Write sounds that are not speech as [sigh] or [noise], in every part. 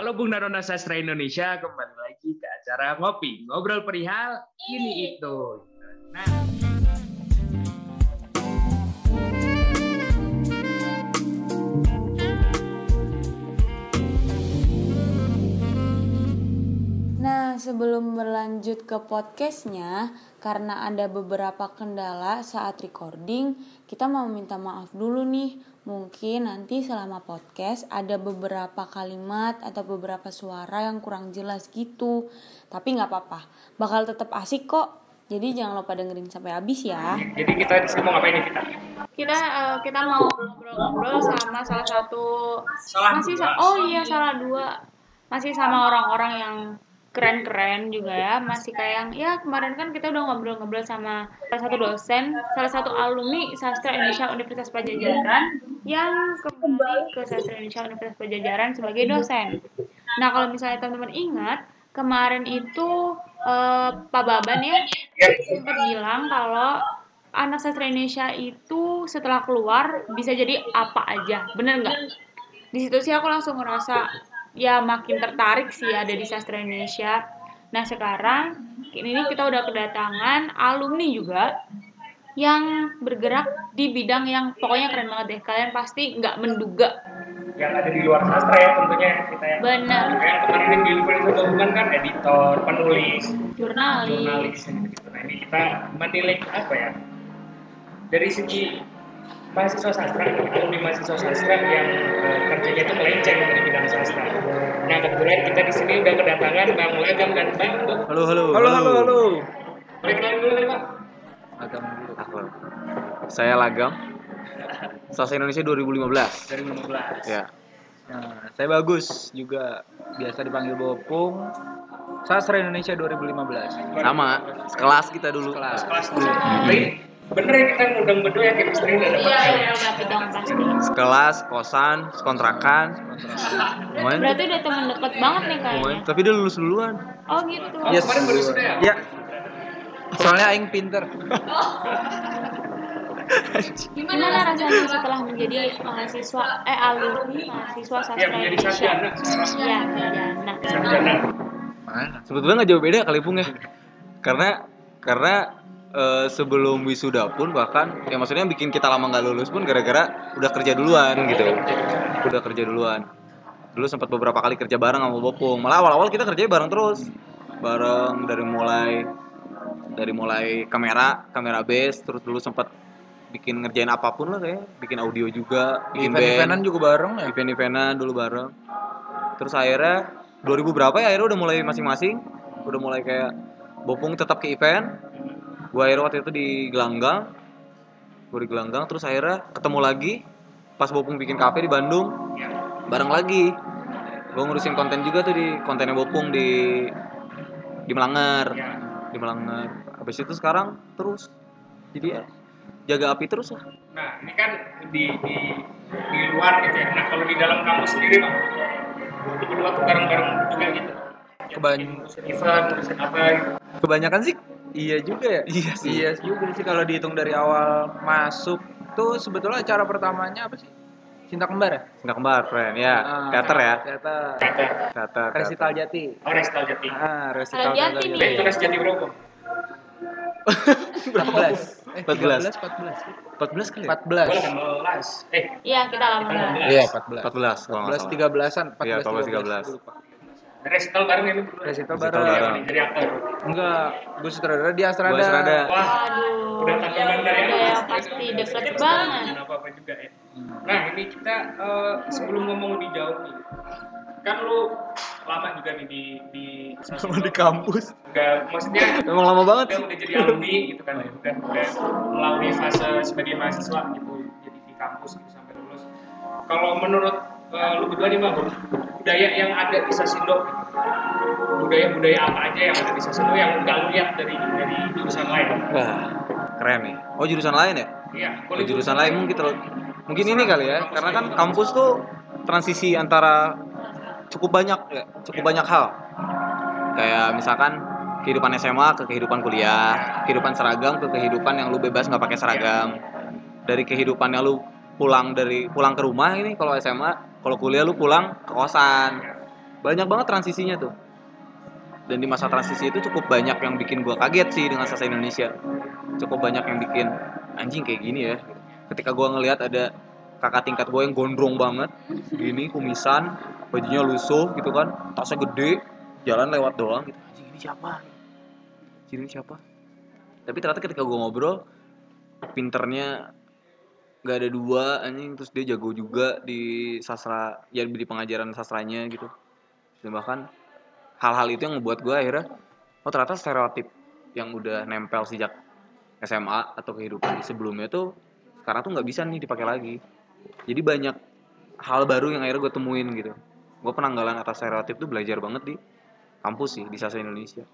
Halo Bung Narona Sastra Indonesia, kembali lagi ke acara Ngopi, Ngobrol Perihal, ini itu. Sebelum berlanjut ke podcastnya, karena ada beberapa kendala saat recording, kita mau minta maaf dulu nih. Mungkin nanti selama podcast ada beberapa kalimat atau beberapa suara yang kurang jelas gitu. Tapi nggak apa-apa, bakal tetap asik kok. Jadi jangan lupa dengerin sampai habis ya. jadi kita di sini mau ngapain nih kita? kita eh, kita mau ngobrol-ngobrol sama salah satu Salah masih dua. oh iya salah dua masih sama orang-orang yang keren-keren juga ya. Masih kayak yang ya kemarin kan kita udah ngobrol-ngobrol sama salah satu dosen salah satu alumni sastra Indonesia Universitas Pajajaran yang kembali ke sastra Indonesia Universitas Pajajaran sebagai dosen. Nah kalau misalnya teman-teman ingat kemarin itu eh, Pak Baban ya sempat bilang kalau anak sastra Indonesia itu setelah keluar bisa jadi apa aja, bener nggak? Di situ sih aku langsung ngerasa ya makin tertarik sih ada di sastra Indonesia. Nah sekarang ini kita udah kedatangan alumni juga yang bergerak di bidang yang pokoknya keren banget deh. Kalian pasti nggak menduga. Yang ada di luar sastra ya tentunya kita ya. Bener. Kayak kemarin yang di Universitas Gabungan kan editor, penulis, Jurnalis. jurnalis gitu. Nah ini kita menilik apa ya? Dari segi mahasiswa sastra, alumni mahasiswa sastra yang eh, kerjanya itu melenceng dari bidang sastra. Nah kebetulan kita di sini udah kedatangan Bang Lagam dan Bang. Halo, halo. Halo, halo, halo. Boleh kenalin dulu nih Bang? Agam dulu. Aku. Saya Lagam. Sastra Indonesia 2015. 2015. Ya. Nah, saya bagus juga biasa dipanggil Bopung. Sastra Indonesia 2015. Sama, sekelas kita dulu. Kelas. Kelas dulu. Jadi bener ya kita ngundang berdua ya chemistry udah dapat. Iya, ya? iya, udah dong pasti. Sekelas, kosan, sekontrakan. Lumayan. Berarti udah temen deket banget nih kayaknya. Tapi dia lulus duluan. Oh gitu. Oh, Yes. kemarin baru sudah ya? Ya. Soalnya aing pinter. Gimana rasanya setelah menjadi mahasiswa eh alumni mahasiswa sastra Ya, menjadi Indonesia? sarjana. Iya, sarjana. Sarjana. Mana? Sebetulnya nggak jauh beda kali Pung ya. Karena karena eh, sebelum wisuda pun bahkan ya maksudnya bikin kita lama nggak lulus pun gara-gara udah kerja duluan gitu. Udah kerja duluan. Dulu sempat beberapa kali kerja bareng sama Bopung. Malah awal-awal kita kerjanya bareng terus. Bareng dari mulai dari mulai kamera, kamera base, terus dulu sempat bikin ngerjain apa pun lah kayak bikin audio juga, bikin Event-eventan band, juga bareng ya. event-eventan dulu bareng. Terus akhirnya 2000 berapa ya akhirnya udah mulai masing-masing, udah mulai kayak Bopung tetap ke event, gua akhirnya waktu itu di Gelanggang, gua di Gelanggang, terus akhirnya ketemu lagi pas Bopung bikin kafe di Bandung, bareng lagi. Gua ngurusin konten juga tuh di kontennya Bopung di di Melanger, di Melanger. Habis itu sekarang terus jadi ya jaga api terus lah. Nah, ini kan di di di luar gitu ya. Nah, kalau di dalam kampus sendiri, Bang, lu berdua tuh bareng-bareng juga gitu. Event, apa gitu. Kebanyakan sih iya juga ya. Iya sih. Iya juga sih kalau dihitung dari awal masuk tuh sebetulnya acara pertamanya apa sih? Cinta kembar ya? Nggak kembar, friend. Ya, Ah, teater ya. Teater. Kata Teater. Resital teater. Jati. oh Restal Jati. Ah, resital Jati Jati. nih. Nah, itu Res Jati berapa? [laughs] 14. Eh, 14. 14. 14 kali ya? 14. 14. Eh, Iya, kita lama. Iya, 14. 14 kalau nggak 14 salah. 13-an, 14 Iya, 14, 13. 13. lupa. Resital bareng ini berdua. Resital Resital bareng. bareng. Jadi aktor. Enggak, gue sutradara dia Astrada. Gua Astrada. Wah, Aduh. udah tanggapan dari Udah awal. yang pasti deket banget. apa apa juga ya. Nah, ini kita eh, sebelum ngomong lebih jauh nih. Kan lu lama juga nih di di [laughs] Sama di kampus. Enggak, maksudnya Emang lama banget udah, udah jadi alumni gitu kan ya udah udah melalui fase sebagai mahasiswa gitu jadi di kampus gitu sampai lulus kalau menurut eh, lu berdua nih bang budaya yang ada di Sasindo gitu. budaya budaya apa aja yang ada di Sasindo yang nggak lu lihat dari dari jurusan lain Wah, keren nih. Oh, jurusan lain ya? iya Kalau jurusan lain mungkin terlalu mungkin ini kali ya, karena kan kampus tuh transisi antara cukup banyak ya, cukup banyak hal. Kayak misalkan kehidupan SMA ke kehidupan kuliah, kehidupan seragam ke kehidupan yang lu bebas nggak pakai seragam. Dari kehidupan yang lu pulang dari pulang ke rumah ini kalau SMA, kalau kuliah lu pulang ke kosan. banyak banget transisinya tuh. Dan di masa transisi itu cukup banyak yang bikin gua kaget sih dengan sastra Indonesia. Cukup banyak yang bikin anjing kayak gini ya. Ketika gua ngelihat ada kakak tingkat gue yang gondrong banget gini kumisan bajunya lusuh gitu kan tasnya gede jalan lewat doang gitu. Anjing ini siapa? Anjing ini siapa? Tapi ternyata ketika gue ngobrol pinternya gak ada dua anjing. Terus dia jago juga di sastra ya di pengajaran sastranya gitu. Dan bahkan hal-hal itu yang ngebuat gue akhirnya oh ternyata stereotip yang udah nempel sejak SMA atau kehidupan sebelumnya tuh sekarang tuh nggak bisa nih dipakai lagi. Jadi banyak hal baru yang akhirnya gue temuin gitu. Gue penanggalan atas stereotip tuh belajar banget di kampus sih di sastra Indonesia.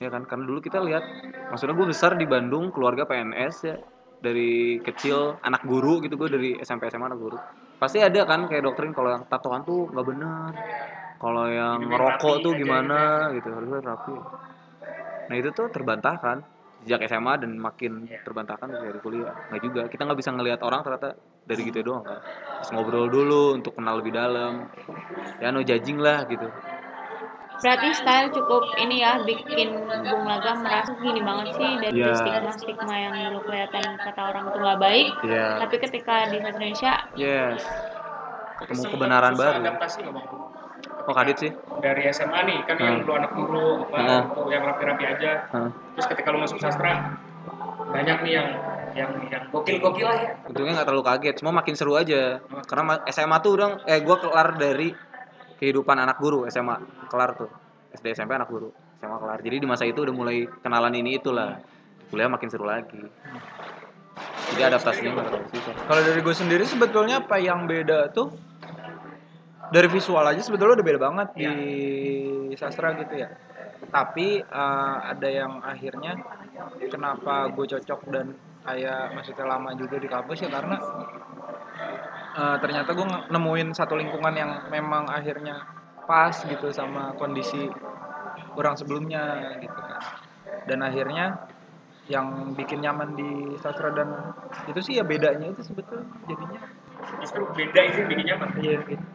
Ya kan? Karena dulu kita lihat maksudnya gue besar di Bandung keluarga PNS ya dari kecil anak guru gitu gue dari SMP SMA anak guru. Pasti ada kan kayak doktrin kalau yang tatoan tuh nggak bener kalau yang ngerokok tuh gimana gitu harusnya rapi. Nah itu tuh terbantahkan sejak SMA dan makin terbantahkan dari kuliah. Nggak juga kita nggak bisa ngelihat orang ternyata dari gitu doang kan. Terus ngobrol dulu untuk kenal lebih dalam. Ya no judging lah gitu Berarti style cukup ini ya bikin Bung Laga merasa gini banget sih dari Iya. stigma-stigma yang dulu kelihatan kata orang itu nggak baik. Iya. Tapi ketika di Indonesia yes ketemu kebenaran baru adaptasi nggak bang oh kadit sih dari SMA nih kan yang Hmm. lu anak guru apa Hmm. atau yang rapi-rapi aja Hah. terus ketika lu masuk sastra banyak nih yang yang yang gokil-gokil lah ya untungnya nggak terlalu kaget cuma makin seru aja karena ma- SMA tuh udah eh gue kelar dari kehidupan anak guru SMA kelar tuh. SD SMP anak guru SMA kelar. Jadi di masa itu udah mulai kenalan ini itulah. Kuliah makin seru lagi. Jadi adaptasinya nggak terlalu susah. Kalau dari gue sendiri sebetulnya apa yang beda tuh? Dari visual aja sebetulnya udah beda banget di sastra gitu ya. Tapi eh, ada yang akhirnya kenapa gue cocok dan kayak maksudnya lama juga di kampus ya karena eh, ternyata gue nemuin satu lingkungan yang memang akhirnya pas gitu sama kondisi orang sebelumnya gitu kan. Dan akhirnya yang bikin nyaman di sastra dan itu sih ya bedanya itu sebetulnya jadinya. Justru beda itu yang bikin nyaman. Iya gitu.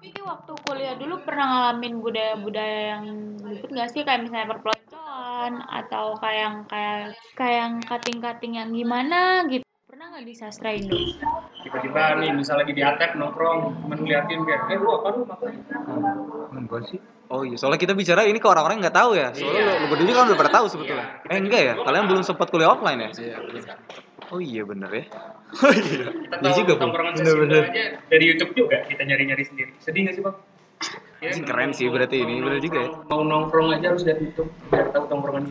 Tapi waktu kuliah dulu pernah ngalamin budaya-budaya yang luput nggak sih? Kayak misalnya perpeloncoan atau kayak yang kayak kayak yang kating-kating yang gimana gitu nggak di sastra Indo? tiba-tiba nih bisa lagi di atep nongkrong cuman ngeliatin kayak eh lu apa lu makan enggak sih. Oh iya soalnya kita bicara ini ke orang-orang yang nggak tahu ya. Soalnya Iya. lo, lo berdua juga kan udah pada tahu sebetulnya. Iya. eh enggak ya? Kalian belum sempat kuliah offline ya? Oh iya bener ya. Oh iya. kita [laughs] iya tahu juga Bang. tongkrongan Bener, bener. aja. Dari YouTube juga kita nyari-nyari sendiri. Sedih nggak sih bang? Ya, Anjing, keren sih berarti ini, bener juga ya. nongkrong- mau nongkrong aja harus lihat YouTube biar tahu tongkrongan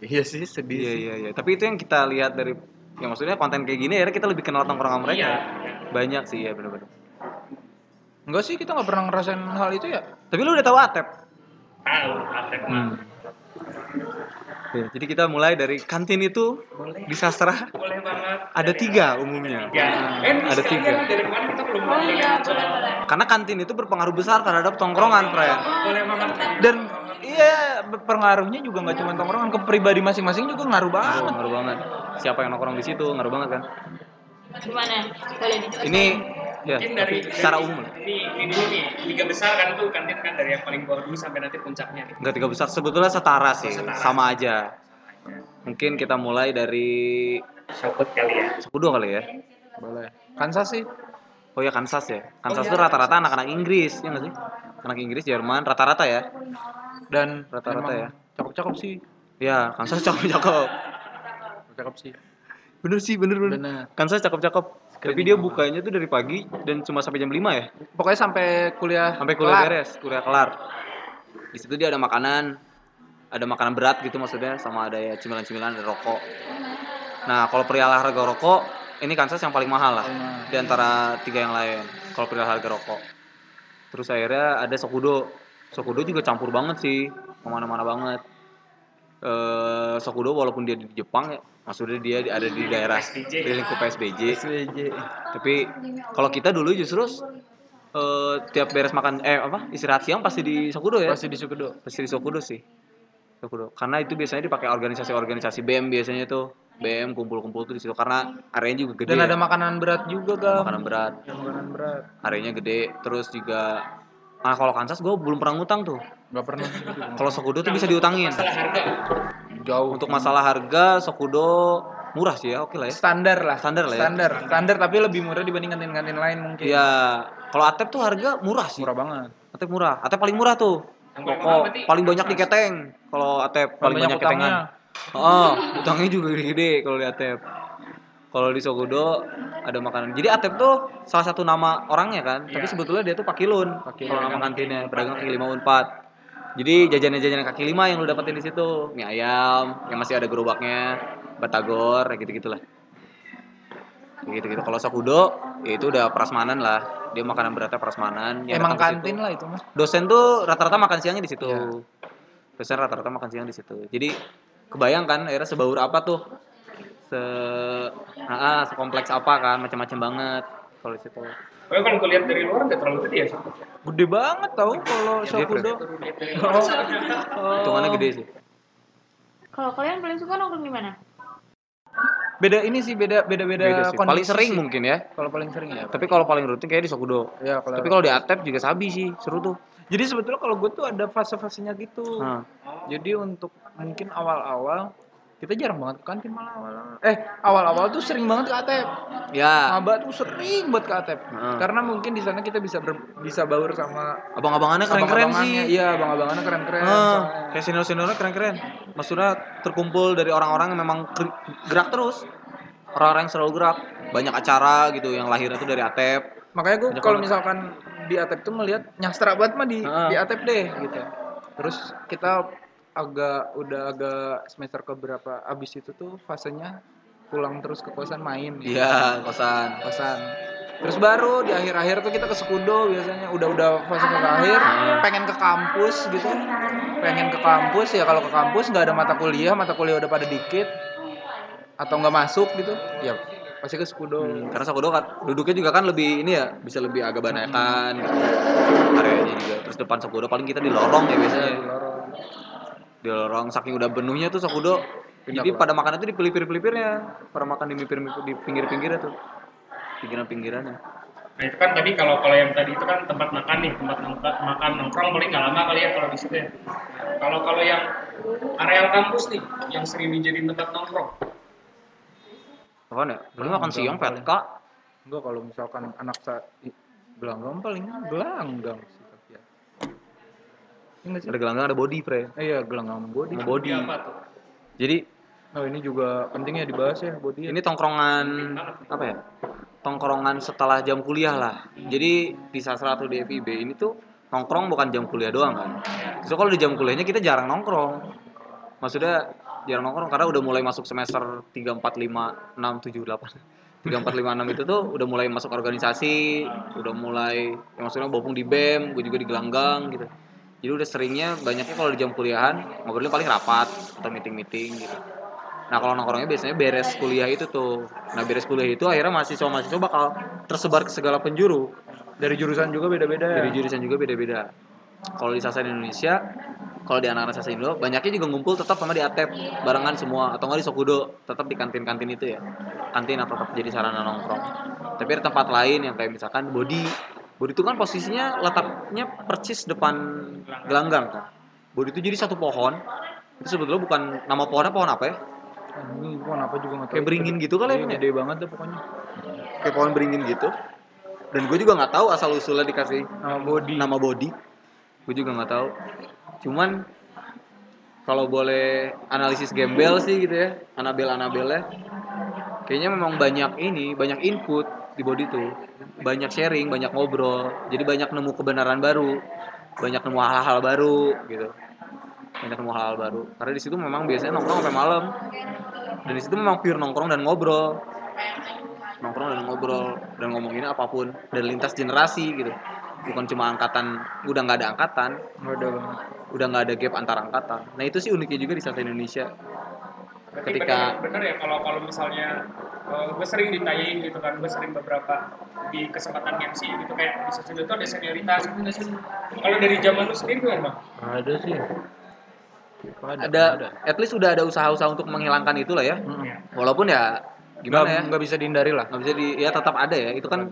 iya sih sedih iya iya iya. Tapi itu yang kita lihat dari ya maksudnya konten kayak gini akhirnya kita lebih kenal tongkrongan mereka. Iya. Banyak sih ya bener-bener. Enggak sih kita nggak pernah ngerasain hal itu ya. Tapi lu udah tahu atep? Tahu atep. Hmm. Ya, jadi kita mulai dari kantin itu boleh. di sastra. Boleh banget. Ada tiga umumnya. Ya eh ada tiga. dari kemarin kita belum Oh iya, boleh boleh. karena kantin itu berpengaruh besar terhadap tongkrongan boleh banget. Dan iya pengaruhnya juga nggak cuma tongkrongan ke pribadi masing-masing juga ngaruh banget. ngaruh banget. Siapa yang nongkrong di situ ngaruh banget kan? Gimana? Boleh ini ya mungkin dari tapi secara dari- umum. ini ini dulu nih tiga besar kan tuh kantin kan dari yang paling bawah dulu sampai nanti puncaknya. Nih Enggak tiga besar. Sebetulnya setara sih setara. sama aja. Mungkin kita mulai dari Sopot kali ya. Sekudo kali ya? Boleh. Kansas sih. Oh ya Kansas ya? Kansas Oh, iya, tuh rata-rata anak-anak Inggris ya nggak sih? Anak Inggris Jerman rata-rata ya dan Rata-rata ya. cakep-cakep sih. Ya Kansas cakep-cakep. Cakep sih. Bener sih bener bener. Bener. Kansas cakep-cakep. Tapi dia bukanya tuh dari pagi dan cuma sampai jam 5 ya? Pokoknya sampai kuliah sampai kuliah kelar. beres kuliah kelar. Di situ dia ada makanan. Ada makanan berat gitu maksudnya sama ada ya cemilan-cemilan ada rokok. Nah kalau perihal harga rokok ini Kansas yang paling mahal lah. Di antara tiga yang lain kalau perihal harga rokok. Terus akhirnya ada Sokudo Sokudo juga campur banget sih ke mana-mana banget. Eh Sokudo walaupun dia di Jepang ya maksudnya dia di- ada di daerah PSBJ. di lingkup PSBJ SWJ tapi kalau kita dulu justru eh, tiap beres makan eh apa istirahat siang pasti di Sokudo ya? Pasti di Sukedo pasti di Sokudo sih Sokudo karena itu biasanya dipakai organisasi-organisasi BEM biasanya tuh. BM kumpul-kumpul tuh di situ karena areanya juga gede Dan ya. ada makanan berat juga, Gal. makanan berat. Makanan berat. areanya gede. Terus juga nah kalau Kansas gue belum pernah ngutang tuh Gak pernah kalau Sokudo tuh bisa diutangin masalah harga Jauh. untuk masalah harga Sokudo murah sih ya oke lah ya standar lah. Standar lah ya. Standar. Standar tapi lebih murah dibanding kantin-kantin lain mungkin. Iya, kalau Atep tuh harga murah sih. Murah banget. Atep murah. Atep paling murah tuh. Paling Pokok berarti paling banyak di keteng. Kalau Atep paling, banyak, ketengan. Oh, utangnya juga gede kalau di Atep. Kalau di Sogodo ada makanan. Jadi Atep tuh salah satu nama orangnya kan, tapi Iya. sebetulnya dia tuh Pakilun. Pakilun. Kalau nama kantinnya pedagang kaki lima unpad. Jadi jajanan-jajanan kaki lima yang lu dapetin di situ, mie ayam yang masih ada gerobaknya, batagor, kayak gitu-gitulah. Kayak gitu-gitu. Kalau Sokudo ya itu udah prasmanan lah. Dia makanan beratnya prasmanan. yang Emang kantin lah itu mah. dosen tuh rata-rata makan siangnya di situ. Iya. Dosen rata-rata makan siang di situ. Jadi kebayang kan akhirnya sebaur apa tuh? Se ah, sekompleks apa kan, macam-macam banget kalau di situ. Pokoknya kalau gue lihat dari luar nggak terlalu gede ya sih. Gede banget tau kalau Gede, Shokudo. Luar. Hitungannya gede sih. Kalau kalian paling suka nongkrong di mana? Beda ini sih beda beda beda, Beda sih. Paling sering sih. mungkin ya. Kalau paling sering ya. Tapi kalau paling rutin kayak di Sokudo. Ya, kalau Tapi kalau di Atep juga sabi sih, seru tuh. Jadi sebetulnya kalau gue tuh ada fase-fasenya gitu. Nah, Jadi untuk mungkin awal-awal kita jarang banget ke kantin malah awal-awal. Eh, awal-awal tuh sering banget ke Atep. ya, Maba tuh sering buat ke Atep. Heeh. Karena mungkin di sana kita bisa ber- bisa baur sama abang-abangannya keren-keren abang-abangannya. sih. Iya, abang-abangannya keren-keren. Soalnya. kayak senior-seniornya keren-keren. Maksudnya terkumpul dari orang-orang yang memang ger- gerak terus. Orang-orang yang selalu gerak. Banyak acara gitu yang lahirnya tuh dari Atep. Makanya gue kalau misalkan di Atep tuh melihat nyastra banget mah di Heeh. di Atep deh gitu. Terus kita agak udah agak semester ke berapa abis itu tuh fasenya pulang terus ke kosan main gitu. Iya, kosan. kosan. Terus baru di akhir-akhir tuh kita ke Sekudo biasanya udah-udah fase ke akhir pengen ke kampus gitu. Pengen ke kampus ya kalau ke kampus nggak ada mata kuliah, mata kuliah udah pada dikit atau nggak masuk gitu. Ya pasti ke Sekudo. Hmm, karena Sokodo kan duduknya juga kan lebih ini ya, bisa lebih agak banakan gitu. Areanya juga. Terus depan Sokodo paling kita di lorong ya biasanya. Di lorong. Di lorong saking udah penuhnya tuh Sokodo. Pindah Jadi pada makan itu di pelipir-pelipirnya. Pada makan di pinggir di pinggir-pinggirnya tuh. Pinggiran-pinggirannya. Nah itu kan tadi kalau kalau yang tadi itu kan tempat makan nih, tempat nongkrong, makan nongkrong paling nggak lama kali ya kalau di situ ya. Nah, Kalau kalau yang areal kampus nih, yang sering dijadiin tempat nongkrong, Apaan ya? Paling makan siang. PTK. Enggak kalau misalkan anak saat gelanggang paling gelanggang ya. Sih? Ada gelanggang ada body, Pre. Eh, iya gelanggang body. Sama body. Di apa tuh? Jadi Oh ini juga pentingnya dibahas ya body. ini tongkrongan apa ya? Tongkrongan setelah jam kuliah lah. Jadi di sastra atau di FIB ini tuh nongkrong bukan jam kuliah doang kan. So kalau di jam kuliahnya kita jarang nongkrong. Maksudnya jarang nongkrong karena udah mulai masuk semester 3 4 5 6 7 8. 3 4 5 6 itu tuh udah mulai masuk organisasi, udah mulai ya maksudnya bopung di BEM, gue juga di gelanggang gitu. Jadi udah seringnya banyaknya kalau di jam kuliahan ngobrolnya paling rapat atau meeting-meeting gitu. Nah kalau nongkrongnya biasanya beres kuliah itu tuh. Nah beres kuliah itu akhirnya mahasiswa-mahasiswa bakal tersebar ke segala penjuru. Dari jurusan juga beda-beda ya. Dari jurusan juga beda-beda. Kalau di Sasa Indonesia, kalau di anak-anak Sasa Indo, banyaknya juga ngumpul tetap sama di Atep barengan semua atau nggak di Sokudo, tetap di kantin-kantin itu ya. Kantin atau tetap jadi sarana nongkrong. Tapi ada tempat lain yang kayak misalkan Body. Body itu kan posisinya letaknya persis depan gelanggang kan. Body itu jadi satu pohon. Itu sebetulnya bukan nama pohonnya pohon apa ya? Ini pohon apa juga nggak. Kayak beringin gitu kali ya, Iya, ya? Gede banget deh pokoknya. kayak pohon beringin gitu dan gue juga nggak tahu asal usulnya dikasih Nama body. nama body gue juga nggak tahu cuman kalau boleh analisis gembel sih gitu ya Anabel Anabelnya kayaknya memang banyak ini banyak input di body tuh. Banyak sharing banyak ngobrol. Jadi banyak nemu kebenaran baru. Banyak nemu hal-hal baru gitu. Banyak nemu hal-hal baru. Karena di situ memang biasanya nongkrong sampai malam. Dan di situ memang pure nongkrong dan ngobrol. Nongkrong dan ngobrol. Dan ngomongin apa pun. Dan lintas generasi gitu. Bukan cuma angkatan. Udah nggak ada angkatan. Banget. udah nggak ada gap antar angkatan. Nah itu sih uniknya juga di Sasa Indonesia Berarti Ketika- bener, bener ya kalau kalau misalnya gue sering ditanyain gitu kan, gue sering beberapa di kesempatan MC gitu kayak di sesuatu itu ada senioritas gitu? Kalau dari zaman lu sendiri gimana bang? Ada sih. ada, at least udah ada usaha-usaha untuk menghilangkan itu lah ya. Iya. walaupun ya gimana Nggak- ya nggak bisa dihindari lah nggak bisa di ya tetap ada ya itu kan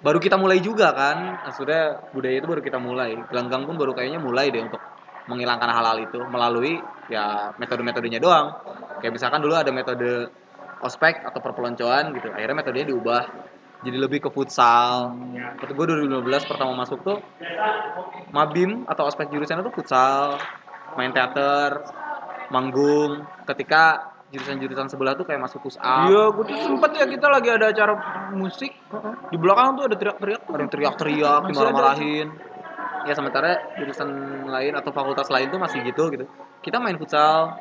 baru kita mulai juga kan maksudnya budaya itu baru kita mulai gelanggang pun baru kayaknya mulai deh untuk menghilangkan hal-hal itu melalui ya metode-metodenya doang. Kayak misalkan dulu ada metode ospek atau perpeloncoan gitu akhirnya metodenya diubah jadi lebih ke futsal. Ya. waktu gue 2015 pertama masuk tuh mabim atau ospek jurusan itu futsal main teater manggung. Ketika jurusan-jurusan sebelah tuh kayak masuk push up Iya, gue tuh sempet ya kita lagi ada acara musik. Di belakang tuh ada teriak-teriak. ada yang teriak-teriak dimarah-marahin ya sementara jurusan lain atau fakultas lain tuh masih gitu gitu. Kita main futsal.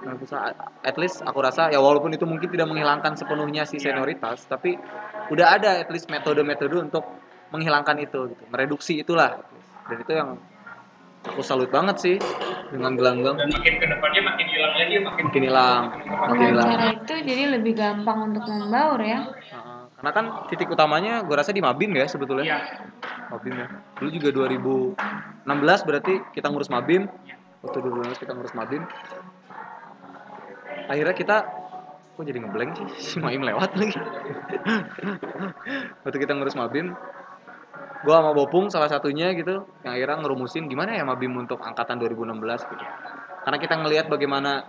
Main futsal at least aku rasa ya walaupun itu mungkin tidak menghilangkan sepenuhnya si Iya. senioritas tapi udah ada at least metode-metode untuk menghilangkan itu gitu. Mereduksi itulah. Dan itu yang aku salut banget sih dengan gelanggang Dan makin ke depannya makin hilang lagi, makin makin hilang. Makin Dengan hilang. Cara itu jadi lebih gampang untuk membaur ya. Heeh. Karena kan titik utamanya gue rasa di Mabim ya sebetulnya Iya. Mabim ya. Dulu juga 2016 berarti kita ngurus Mabim. Waktu 2016 kita ngurus Mabim. Akhirnya kita kok jadi ngeblank sih? [laughs] Si Maim lewat lagi. [laughs] Waktu kita ngurus Mabim, gua sama Bopung salah satunya gitu yang akhirnya ngerumusin gimana ya Mabim untuk angkatan 2016 gitu. Karena kita ngelihat bagaimana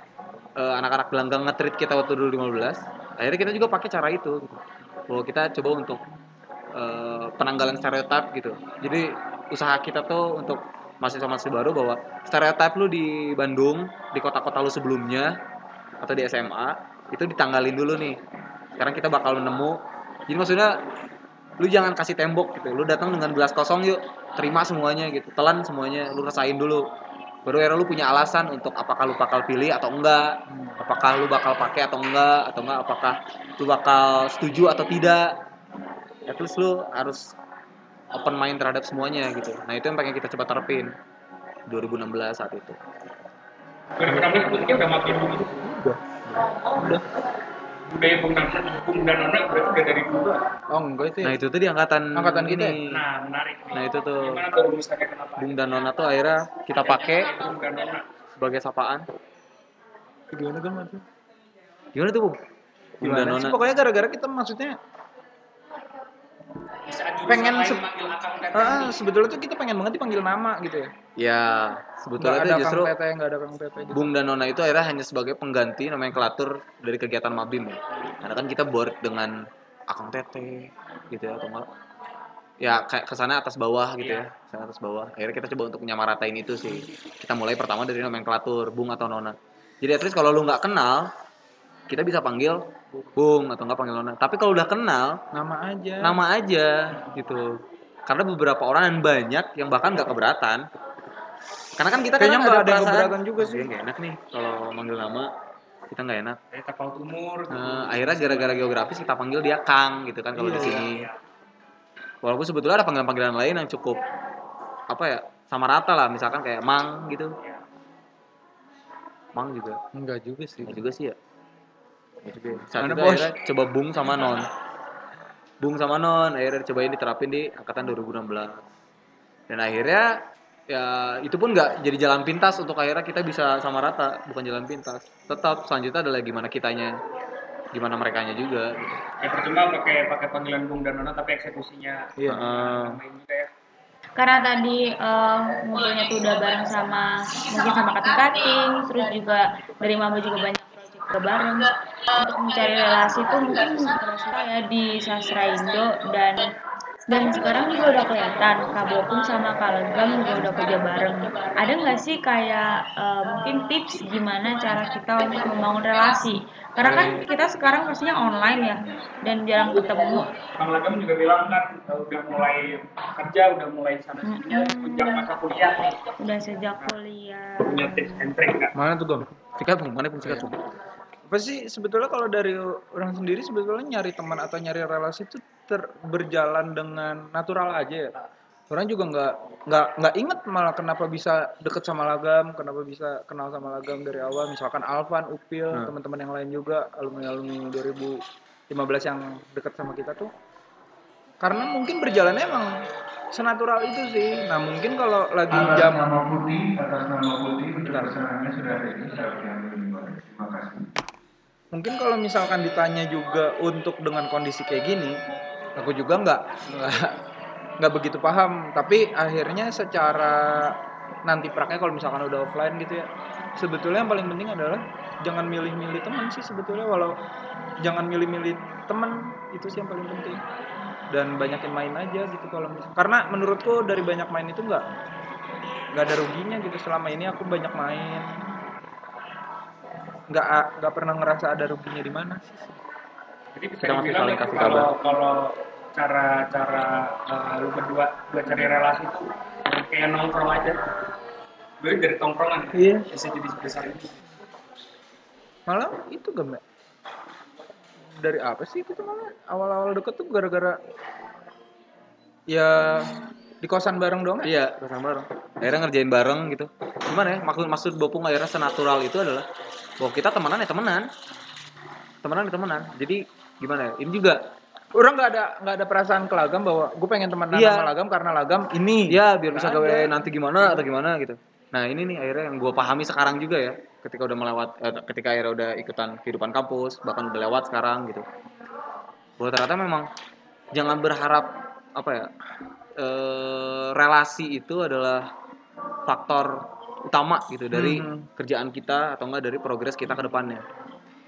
eh, anak-anak gelanggang nge-treat kita waktu 2015, akhirnya kita juga pakai cara itu gitu. Bahwa kita coba untuk eh, penanggalan stereotip gitu. Jadi usaha kita tuh untuk mahasiswa-mahasiswa baru bahwa stereotip lu di Bandung, di kota-kota lu sebelumnya atau di SMA itu ditanggalin dulu nih. Sekarang kita bakal nemu. Jadi maksudnya lu jangan kasih tembok gitu. Lu datang dengan gelas kosong yuk, terima semuanya gitu. Telan semuanya, lu rasain dulu. Baru era lu punya alasan untuk apakah lu bakal pilih atau enggak, apakah lu bakal pakai atau enggak, atau enggak apakah lu bakal setuju atau tidak at least lu harus open mind terhadap semuanya gitu nah itu yang pengen kita coba terapin 2016 saat itu 2016 musiknya udah dulu. Udah. Budaya Bung dan Bung dan Nona berarti udah dari dulu. Oh, enggak itu ya. nah itu tuh di angkatan Angkatan kita ini Nah, menarik nih. nah itu tuh Gimana tuh rumusnya kenapa? Bung dan Nona tuh akhirnya kita pakai Bung dan Nona. sebagai sapaan Gimana kan gimana tuh Bung? Bung dan Gimana Nona sih? Pokoknya gara-gara kita maksudnya Di saat jurusan Pengen lain se- manggil akang teteh ah, sebetulnya tuh kita pengen banget dipanggil nama gitu ya. ya sebetulnya itu ada justru Kang Teteh, ada Kang Teteh gitu. Bung dan Nona itu akhirnya hanya sebagai pengganti nomenklatur dari kegiatan Mabim ya. Karena kan kita board dengan Akang Tete gitu ya atau enggak ya kayak ke sana atas bawah gitu ya ke sana atas bawah akhirnya kita coba untuk menyamaratain itu sih kita mulai pertama dari nomenklatur Bung atau Nona jadi at least kalau lu nggak kenal kita bisa panggil Bung atau enggak panggil Nona tapi kalau udah kenal Nama aja. nama aja gitu karena beberapa orang dan banyak yang bahkan nggak keberatan karena kan kita Kayaknya kan nggak ada yang perasaan, keberatan juga sih. "Iya, nggak enak nih kalau manggil nama kita nggak enak Kayak tapal umur. Nah, akhirnya gara-gara geografis kita panggil dia Kang gitu kan kalau di Iya. sini walaupun sebetulnya ada panggilan-panggilan lain yang cukup apa ya sama rata lah misalkan kayak Mang gitu Mang juga Enggak juga sih. Nggak juga sih ya. Saat Mana, itu Bos? akhirnya coba Bung sama Non Bung sama Non akhirnya cobain diterapin di angkatan 2016 dan akhirnya ya itu pun nggak jadi jalan pintas untuk akhirnya kita bisa sama rata bukan jalan pintas tetap selanjutnya adalah gimana kitanya gimana merekanya juga gitu. Ya percuma pakai pakai panggilan Bung dan Nona tapi eksekusinya Iya. Juga ya. karena tadi eh, ngobrolnya tuh udah bareng sama mungkin sama kating kating terus juga dari mama juga banyak juga bareng. Untuk mencari relasi tuh mungkin saya di sastra Indo dan dan sekarang juga udah kelihatan. Kak Bopung sama Kak Legam juga udah kerja bareng. Ada nggak sih kayak eh, mungkin tips gimana cara kita untuk membangun relasi? Karena kan kita sekarang pastinya online ya dan jarang ketemu. Bang Lagam juga bilang kan uh, udah mulai kerja, udah mulai sana sini sejak masa kuliah udah sejak kuliah. Punya tips and trick nggak? Mana tuh, Gom? sikat Bung mana pun sikat Bung Apa sih sebetulnya kalau dari orang sendiri sebetulnya nyari teman atau nyari relasi itu ter- berjalan dengan natural aja ya. Orang juga nggak nggak nggak inget malah kenapa bisa deket sama Lagam, kenapa bisa kenal sama Lagam dari awal. Misalkan Alvan, Upil, Hmm. teman-teman yang lain juga alumni alumni 2015 yang deket sama kita tuh karena mungkin berjalannya emang senatural itu sih nah mungkin kalau lagi atas jam nama putih atas nama putih untuk sudah terima kasih mungkin kalau misalkan ditanya juga untuk dengan kondisi kayak gini aku juga nggak nggak begitu paham. Tapi akhirnya secara nanti praknya kalau misalkan udah offline gitu ya sebetulnya yang paling penting adalah jangan milih-milih teman sih sebetulnya. Walau jangan milih-milih teman itu sih yang paling penting. Dan banyakin main aja gitu kalau mis- karena menurutku dari banyak main itu nggak nggak ada ruginya gitu. Selama ini aku banyak main nggak nggak pernah ngerasa ada ruginya di mana sih Jadi bisa Kita masih dibilang saling itu kasih kalau kabar. kalau cara-cara eh, lu berdua buat cari relasi itu kayak nongkrong aja. Gue dari tongkrongan Iya. bisa jadi sebesar ini. malah itu gak Mbak? dari apa sih itu malah awal-awal deket tuh gara-gara ya di kosan bareng dong ya Iya, bersama bareng. Akhirnya ngerjain bareng gitu. Gimana ya? Maksud maksud Bopung akhirnya senatural itu adalah bahwa kita temenan ya temenan. Temenan ya temenan. Jadi gimana ya? Ini juga orang nggak ada nggak ada perasaan ke lagam bahwa gue pengen temenan Iya. sama lagam karena lagam ini ya biar bisa gawe nanti gimana atau gimana gitu. Nah, ini nih akhirnya yang gue pahami sekarang juga ya, ketika udah melewat eh, ketika akhirnya udah ikutan kehidupan kampus, bahkan udah lewat sekarang gitu. Bahwa ternyata memang jangan berharap apa ya? eh, relasi itu adalah faktor utama gitu dari Mhm. kerjaan kita atau enggak dari progres kita ke depannya.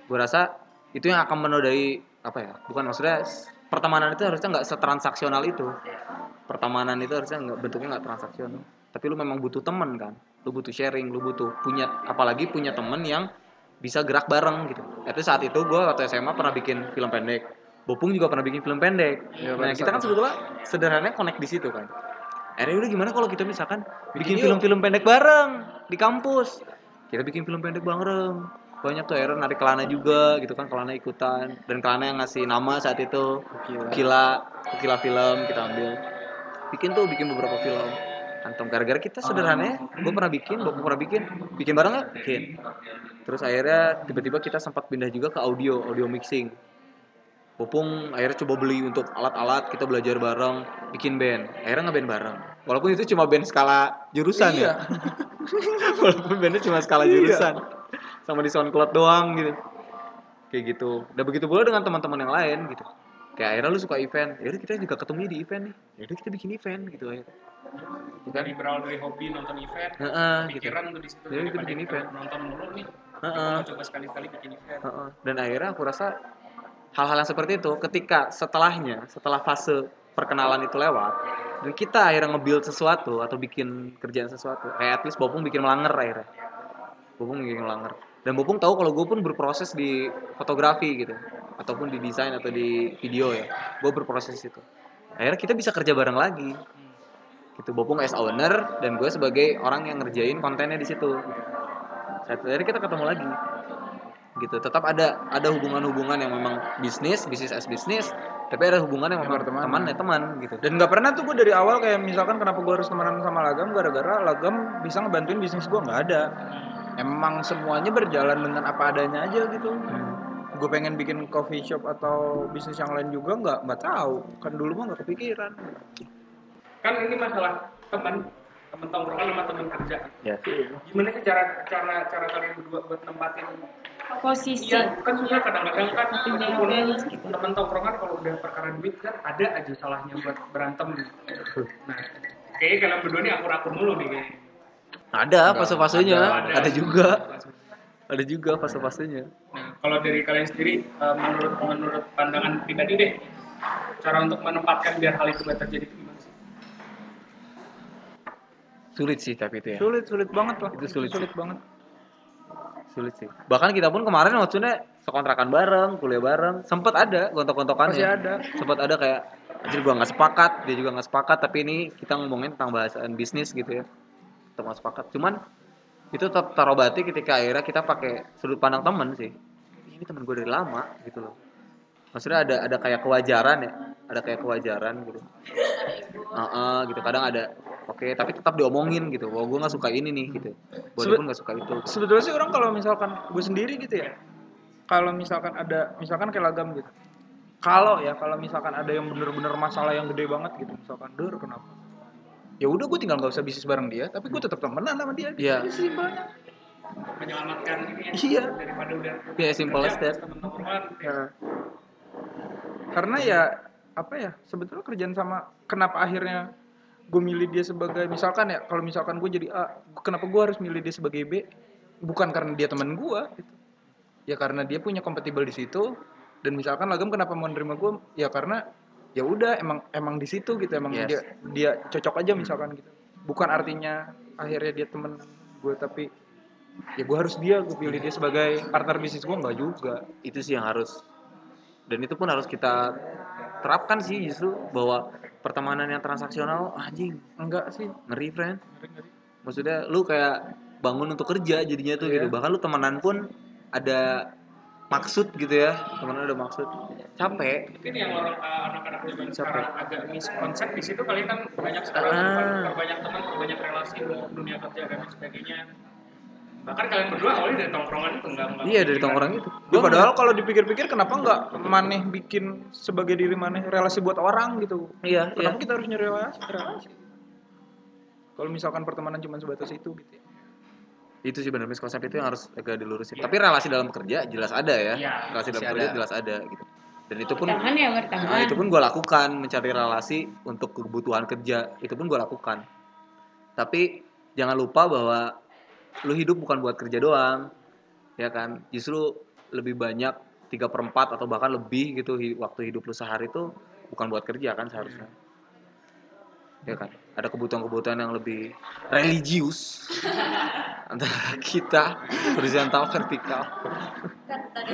Gue rasa itu yang akan menodai apa ya? Bukan maksudnya pertemanan itu harusnya nggak setransaksional itu. Pertemanan itu harusnya nggak bentuknya nggak transaksional. Tapi lu memang butuh temen kan, lu butuh sharing, lu butuh punya apalagi punya temen yang bisa gerak bareng gitu. Itu saat itu gue waktu SMA pernah bikin film pendek. Bopung juga pernah bikin film pendek. Iya, nah kita kan sebetulnya sederhananya connect di situ kan. Akhirnya udah gimana kalau kita misalkan bikin film-film pendek bareng di kampus. Kita bikin film pendek bareng. Banyak tuh akhirnya narik Kelana juga gitu kan, Kelana ikutan. Dan Kelana yang ngasih nama saat itu. Kila, Kila film kita ambil. Bikin tuh, bikin beberapa film. Antum gara-gara kita sederhananya, gue pernah bikin, gue pernah bikin, bikin bareng nggak? Bikin. Terus akhirnya tiba-tiba kita sempat pindah juga ke audio, audio mixing. Popung akhirnya coba beli untuk alat-alat, kita belajar bareng, bikin band. Akhirnya ngeband bareng. Walaupun itu cuma band skala jurusan Iya. ya. [laughs] Walaupun bandnya cuma skala jurusan. Sama di SoundCloud doang gitu. Kayak gitu. Dan begitu pula dengan teman-teman yang lain gitu. Kayak akhirnya lu suka event, yaudah kita juga ketemu di event nih. Yaudah kita bikin event gitu akhirnya. Dari berawal dari hobi nonton event, Heeh, gitu. pikiran tuh di situ. Jadi kita daripada bikin kita event. Nonton mulu nih. Heeh. Coba sekali-sekali bikin event. Heeh. Dan akhirnya aku rasa hal-hal yang seperti itu ketika setelahnya, setelah fase perkenalan itu lewat, dan kita akhirnya nge-build sesuatu atau bikin kerjaan sesuatu, kayak at least Bopung bikin melanger akhirnya. Bopung bikin melanger. Dan Bopung tahu kalau gue pun berproses di fotografi gitu, ataupun di desain atau di video ya, gue berproses itu. Akhirnya kita bisa kerja bareng lagi. Gitu, Bopung as owner dan gue sebagai orang yang ngerjain kontennya di situ. Hari kita ketemu lagi gitu. Tetap ada ada hubungan-hubungan yang memang bisnis bisnis as bisnis tapi ada hubungan yang memang Berteman. teman ya teman gitu. Dan nggak pernah tuh gue dari awal kayak misalkan kenapa gue harus temenan sama lagam gara-gara lagam bisa ngebantuin bisnis gue nggak ada. Emang semuanya berjalan dengan apa adanya aja gitu. Gue pengen bikin coffee shop atau bisnis yang lain juga nggak nggak tahu. Kan dulu mah nggak kepikiran. Kan ini masalah teman, teman tongkrongan sama teman kerja. ya Gimana sih cara cara cara kalian berdua buat nempatin posisi Iya, kan susah kadang-kadang kan meskipun gitu. temen tongkrongan kalau udah perkara duit kan ada aja salahnya buat berantem. Nah, kayaknya kalian berdua nih akur-akur mulu nih kayaknya. ada fase-fasenya ada. ada, juga ada juga fase-fasenya Nah, kalau dari kalian sendiri eh, menurut menurut pandangan pribadi deh, cara untuk menempatkan biar hal itu gak terjadi itu gimana sih? sulit sih tapi itu ya sulit sulit banget lah Itu sulit sulit banget sulit sih. Bahkan kita pun kemarin maksudnya sekontrakan bareng kuliah bareng sempet ada gontok-gontokannya. Masih ada. sempat ada kayak anjir gua nggak sepakat dia juga nggak sepakat tapi ini kita ngomongin tentang bahasan bisnis gitu ya. Nggak sepakat. Cuman itu tetap terobati ketika akhirnya kita pakai sudut pandang temen sih. Ini temen gue dari lama gitu loh. Maksudnya ada ada kayak kewajaran ya. Ada kayak kewajaran gitu. Heeh, gitu. Kadang ada oke tapi tetap diomongin gitu bahwa gue nggak suka ini nih gitu Sebe- pun nggak suka itu sebetulnya sih orang kalau misalkan gue sendiri gitu ya kalau misalkan ada misalkan kayak lagam gitu kalau ya kalau misalkan ada yang bener-bener masalah yang gede banget gitu misalkan dur kenapa ya udah gue tinggal nggak usah bisnis bareng dia tapi gue tetap temenan sama dia Iya. Itu simpelnya menyelamatkan ini ya, Iya. daripada udah Ya, simple as that. Ya. karena ya apa ya sebetulnya kerjaan sama kenapa akhirnya gue milih dia sebagai misalkan ya kalau misalkan gue jadi A kenapa gue harus milih dia sebagai B? Bukan karena dia teman gue gitu. ya karena dia punya kompatibel di situ dan misalkan lagam kenapa mau nerima gue ya karena ya udah emang emang di situ gitu. Emang Yes. dia dia cocok aja misalkan gitu. Bukan artinya akhirnya dia temen gue tapi ya gue harus dia gue pilih dia sebagai partner bisnis gue nggak juga. Itu sih yang harus dan itu pun harus kita terapkan sih justru bahwa pertemanan yang transaksional anjing. Enggak sih. Ngeri friend. Maksudnya lu kayak bangun untuk kerja jadinya tuh Iya. gitu. Bahkan lu temenan pun ada maksud gitu ya. Temenan ada maksud. Capek. Mungkin yang orang uh, anak-anak zaman Capek. sekarang agak miskonsep di situ kali kan banyak sekarang Ah. banyak teman banyak relasi untuk dunia kerja dan sebagainya bahkan kalian berdua awalnya dari tongkrongan itu enggak enggak iya dari tongkrong itu. Ya, padahal kalau dipikir-pikir kenapa nggak maneh bikin sebagai diri maneh relasi buat orang gitu. iya iya. Kenapa kita harus nyari relasi? relasi? Kalau misalkan pertemanan cuma sebatas itu gitu ya. itu sih benar miskonsep itu yang harus agak dilurusin. Tapi relasi dalam kerja jelas ada ya. Iya, relasi dalam kerja ada. jelas ada gitu. Dan itu pun ya Nah, itu pun gue lakukan mencari relasi untuk kebutuhan kerja. Itu pun gue lakukan. Tapi jangan lupa bahwa lu hidup bukan buat kerja doang ya kan? Justru lebih banyak tiga perempat atau bahkan lebih gitu waktu hidup lu sehari itu bukan buat kerja kan seharusnya. Ya kan? Ada kebutuhan-kebutuhan yang lebih religius [laughs] antara kita horizontal vertikal.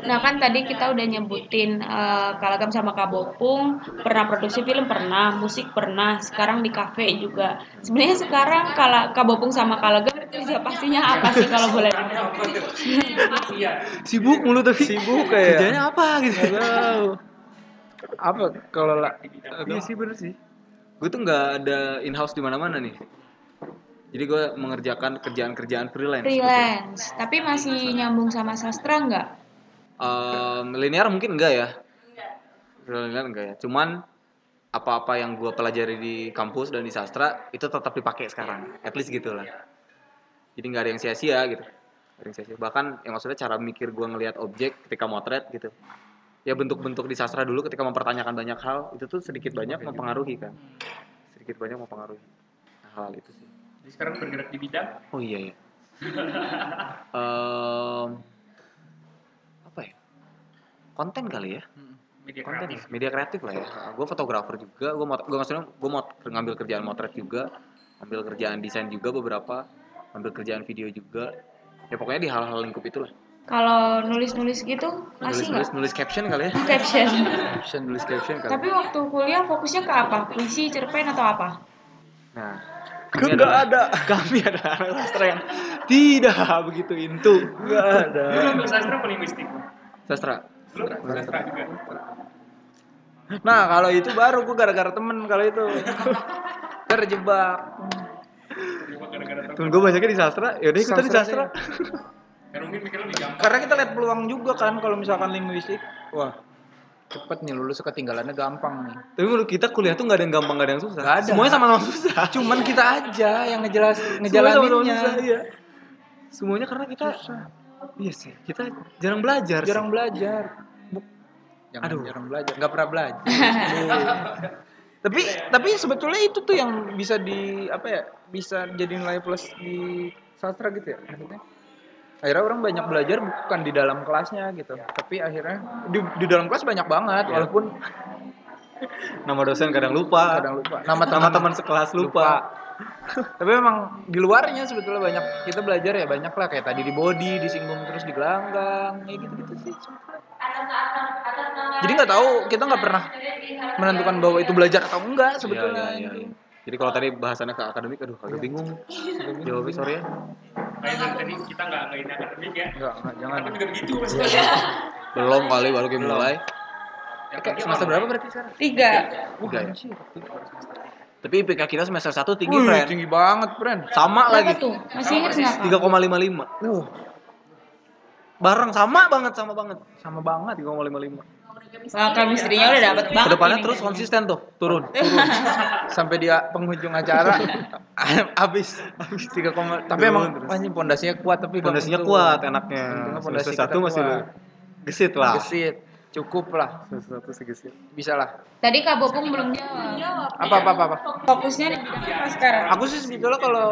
Nah kan tadi kita udah nyebutin eh, Kalagam sama Kabopung. Pernah produksi film? Pernah, musik? Pernah, sekarang di kafe juga. Sebenarnya sekarang kalau Kabopung sama Kalagam kerja pastinya apa sih kalau boleh? iya sibuk mulu tapi Sibuk kayak. kerjanya apa gitu. Apa kalau lah Iya sih bener sih. Gue tuh nggak ada in house di mana-mana nih. Jadi gue mengerjakan kerjaan-kerjaan freelance. Freelance, tapi masih nyambung sama sastra nggak? Em, linear mungkin enggak ya. Linear enggak ya. Cuman apa-apa yang gue pelajari di kampus dan di sastra itu tetap dipakai sekarang. At least gitu lah. Jadi nggak ada yang sia-sia gitu. Ada yang sia-sia. Bahkan yang maksudnya cara mikir gue ngelihat objek ketika motret gitu. Ya bentuk-bentuk di sastra dulu ketika mempertanyakan banyak hal itu tuh sedikit banyak mempengaruhi kan. Sedikit banyak mempengaruhi. Nah, hal itu sih. jadi sekarang bergerak di bidang Oh iya ya. [laughs] Em, apa ya? Konten kali ya? media Konten kreatif ya? Media kreatif lah ya. Gue fotografer juga. Gue mau, gue maksudnya gue mau ngambil kerjaan motret juga, ambil kerjaan desain juga beberapa, ambil kerjaan video juga. Ya pokoknya di hal-hal lingkup itulah. Kalau nulis-nulis gitu Nulis masih nulis nggak? nulis caption kali ya? Caption. caption nulis caption kan? Tapi waktu kuliah fokusnya ke apa? Puisi, cerpen atau apa? Nah, Nggak adalah- ada. [laughs] Kami adalah anak sastra yang tidak begitu intu. Enggak ada. lu ambil sastra apa linguistik Sastra. lu sastra juga Nah, kalau itu baru gue gara-gara temen kalau itu. [laughs] Terjebak. Temen gue banyaknya di sastra, yaudah kita di Sastra sastra. kan mungkin mikir lebih gampang Karena kita lihat peluang juga kan kalau misalkan linguistik. Wah, cepet nih lulus ketinggalannya gampang nih. Tapi menurut kita kuliah tuh nggak ada yang gampang, nggak ada yang susah. Ada. Semuanya sama-sama susah. Cuman kita aja yang ngejelas Semuanya ngejalaninnya. susah, iya. Semuanya karena kita Iya sih, kita jarang belajar. Jarang sih. belajar. Jangan Aduh. jarang belajar, nggak pernah belajar. [laughs] tapi tapi sebetulnya itu tuh yang bisa di apa ya? Bisa jadi nilai plus di sastra gitu ya maksudnya. Akhirnya orang banyak belajar bukan di dalam kelasnya gitu, tapi akhirnya di, di dalam kelas banyak banget Iya. walaupun Nama dosen kadang lupa. kadang lupa. Nama Nama teman sekelas lupa. Tapi memang di luarnya sebetulnya banyak kita belajar ya banyak lah kayak tadi di body, disinggung terus di gelanggang, kayak gitu-gitu sih. Jadi nggak tahu kita nggak pernah menentukan bahwa itu belajar atau enggak Iya, sebetulnya. iya, iya, iya. Jadi kalau tadi bahasannya ke akademik, aduh agak bingung. Jawabnya sorry ya. dari tadi kita nggak ini akademik ya Enggak, enggak, jangan. tapi juga begitu maksudnya Belum kali baru kayak mulai. ya, semester berapa berarti sekarang? Tiga. Tiga ya. Tapi IPK kita semester 1 tinggi, Wih, friend. tinggi banget, friend. Sama Berapa lagi. tuh? Masih ingat nggak? Kak? 3,55. Uh, Bareng sama banget, sama banget. sama banget. 3,55. Wah, chemistry-nya udah dapet banget. Ke depannya ini. terus konsisten tuh, turun. [laughs] sampai dia penghujung acara [laughs] habis habis tiga koma tapi Turun emang terus. anjing pondasinya kuat tapi Pondasinya kuat enaknya. Pondasi satu masih gesit lah. gesit cukup lah Semester satu segesit. bisa lah Tadi Kak Bopung belum jawab. apa apa apa, apa. Fokusnya di bidang apa sekarang? aku sih sebetulnya kalau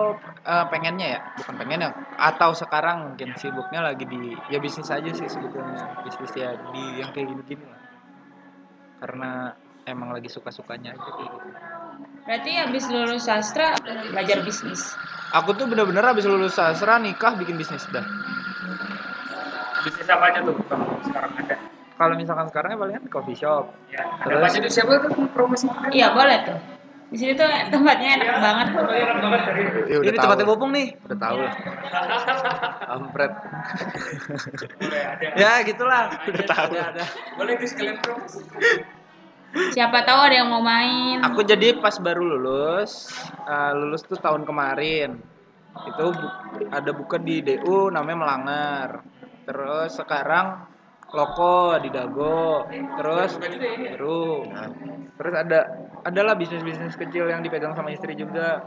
eh, pengennya ya bukan pengennya atau sekarang mungkin sibuknya lagi di ya bisnis aja sih sebetulnya bisnis ya di yang kayak gini-gini lah karena emang lagi suka-sukanya aja kayak gitu Berarti habis lulus sastra belajar bisnis. aku tuh bener-bener habis lulus sastra nikah bikin bisnis dah bisnis apa aja tuh bang sekarang ada kalau misalkan sekarang ya palingan coffee shop. Ya ada Terus? aja tuh siapa tuh? Promosi Iya, boleh tuh. Di sini tuh tempatnya enak banget. Enak banget. Dari ya, udah Ini tahu tempatnya lah. Bopung nih. udah tahu. Lah [laughs] ampret ada. Ya gitulah. Udah tahu. Ada boleh tuh sekalian promosi. Siapa tahu ada yang mau main. aku jadi pas baru lulus eh, lulus tuh tahun kemarin. Itu bu- ada buka di DU namanya Melanger. Terus sekarang loko di Dago terus baru terus ada adalah bisnis bisnis kecil yang dipegang sama istri juga.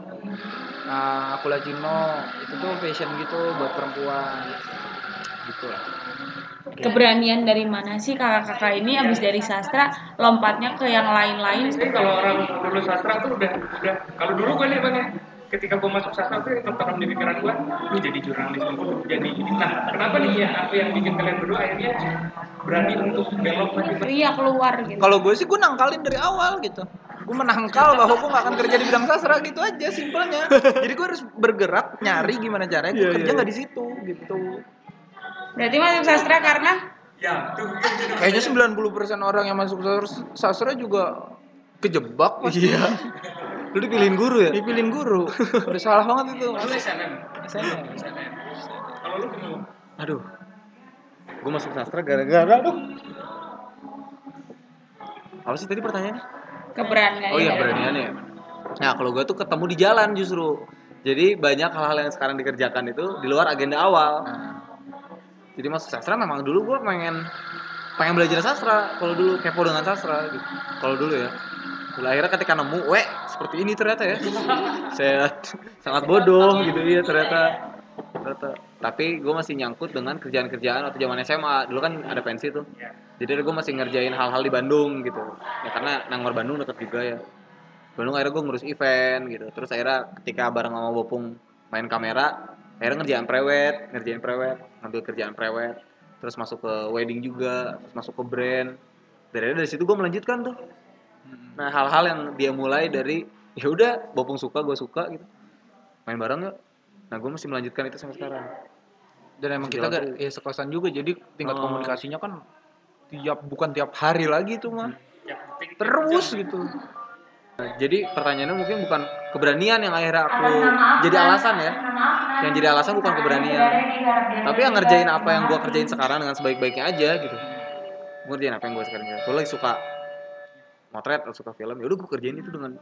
Nah, aku Cino itu tuh fashion gitu buat perempuan. Gitu lah. Keberanian dari mana sih kakak-kakak ini habis dari sastra lompatnya ke yang lain-lain? Kalau orang lulus sastra tuh udah udah kalau dulu gue nih bang ya ketika gue masuk sastra tuh yang tertanam di pikiran gue lu jadi jurnalis lu jadi ini nah kenapa nih ya apa yang bikin kalian berdua akhirnya berani untuk belok masih Iya keluar gitu. kalau gue sih gue nangkalin dari awal gitu. Gue menangkal bahwa gue gak akan kerja di bidang sastra gitu aja simpelnya. Jadi gue harus bergerak nyari gimana caranya gue kerja nggak di situ gitu. Berarti masuk sastra karena? Ya tuh kayaknya 90% orang yang masuk sastra- sastra juga kejebak pasti Iya. Lu dipilihin guru ya? dipilihin guru udah salah banget itu lu SNM SNM. Kalau lu gimana Aduh. Gue masuk sastra gara-gara aduh. Apa sih tadi pertanyaannya? keberanian. Oh iya keberaniannya. Nah kalau gue tuh ketemu di jalan justru. Jadi banyak hal-hal yang sekarang dikerjakan itu di luar agenda awal. Nah, Jadi masuk sastra memang dulu gue pengen pengen belajar sastra. Kalau dulu kepo dengan sastra gitu. Kalau dulu ya. Akhirnya ketika nemu, weh seperti ini ternyata ya. Saya sangat bodoh gitu ya ternyata. Ternyata. Tapi gue masih nyangkut dengan kerjaan-kerjaan waktu zaman SMA. Dulu kan ada pensi tuh. Jadi gue masih ngerjain hal-hal di Bandung gitu. Ya karena Nangor Bandung deket juga ya. Bandung akhirnya gue ngurus event gitu. Terus akhirnya ketika bareng sama Bopung main kamera, akhirnya ngerjain prewed, ngerjain prewed, ngambil kerjaan prewed. Terus masuk ke wedding juga, terus masuk ke brand. Dari dari situ gue melanjutkan tuh. Nah hal-hal yang dia mulai dari ya udah Bopung suka, gue suka gitu. Main bareng yuk. Nah gue masih melanjutkan itu sampai sekarang. dan emang kita gak, ya sekosan juga jadi tingkat Oh. komunikasinya kan tiap bukan tiap hari lagi tuh mah terus gitu Nah, jadi pertanyaannya mungkin bukan keberanian yang akhirnya aku jadi alasan ya. Yang jadi alasan bukan keberanian. Tapi yang ngerjain apa yang gua kerjain sekarang dengan sebaik-baiknya aja gitu. Gua ngerjain apa yang gua sekarang. Gua lagi suka motret atau suka film, ya udah gua kerjain itu dengan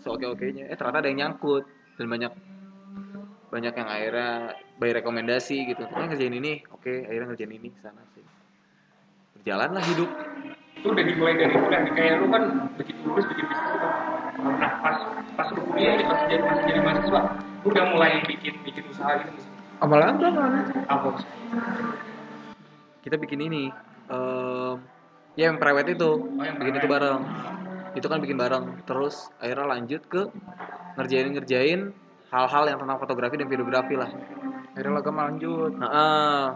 seoke-okenya. Eh ternyata ada yang nyangkut dan banyak banyak yang akhirnya by rekomendasi gitu. Oh ngerjain ini, oke akhirnya ngerjain ini sana sih. Berjalan lah hidup. itu udah dimulai dari kuliah nih kayak lu kan begitu lulus bikin bisnis itu nah pas pas lu kuliah nih pas jadi masih jadi mahasiswa lu udah mulai bikin bikin usaha gitu sih? malah apa kita bikin ini em, ya yang private itu yang bikin itu bareng. Itu kan bikin bareng. Terus akhirnya lanjut ke ngerjain ngerjain hal-hal yang tentang fotografi dan videografi lah. Akhirnya lagam lanjut. Nah eh,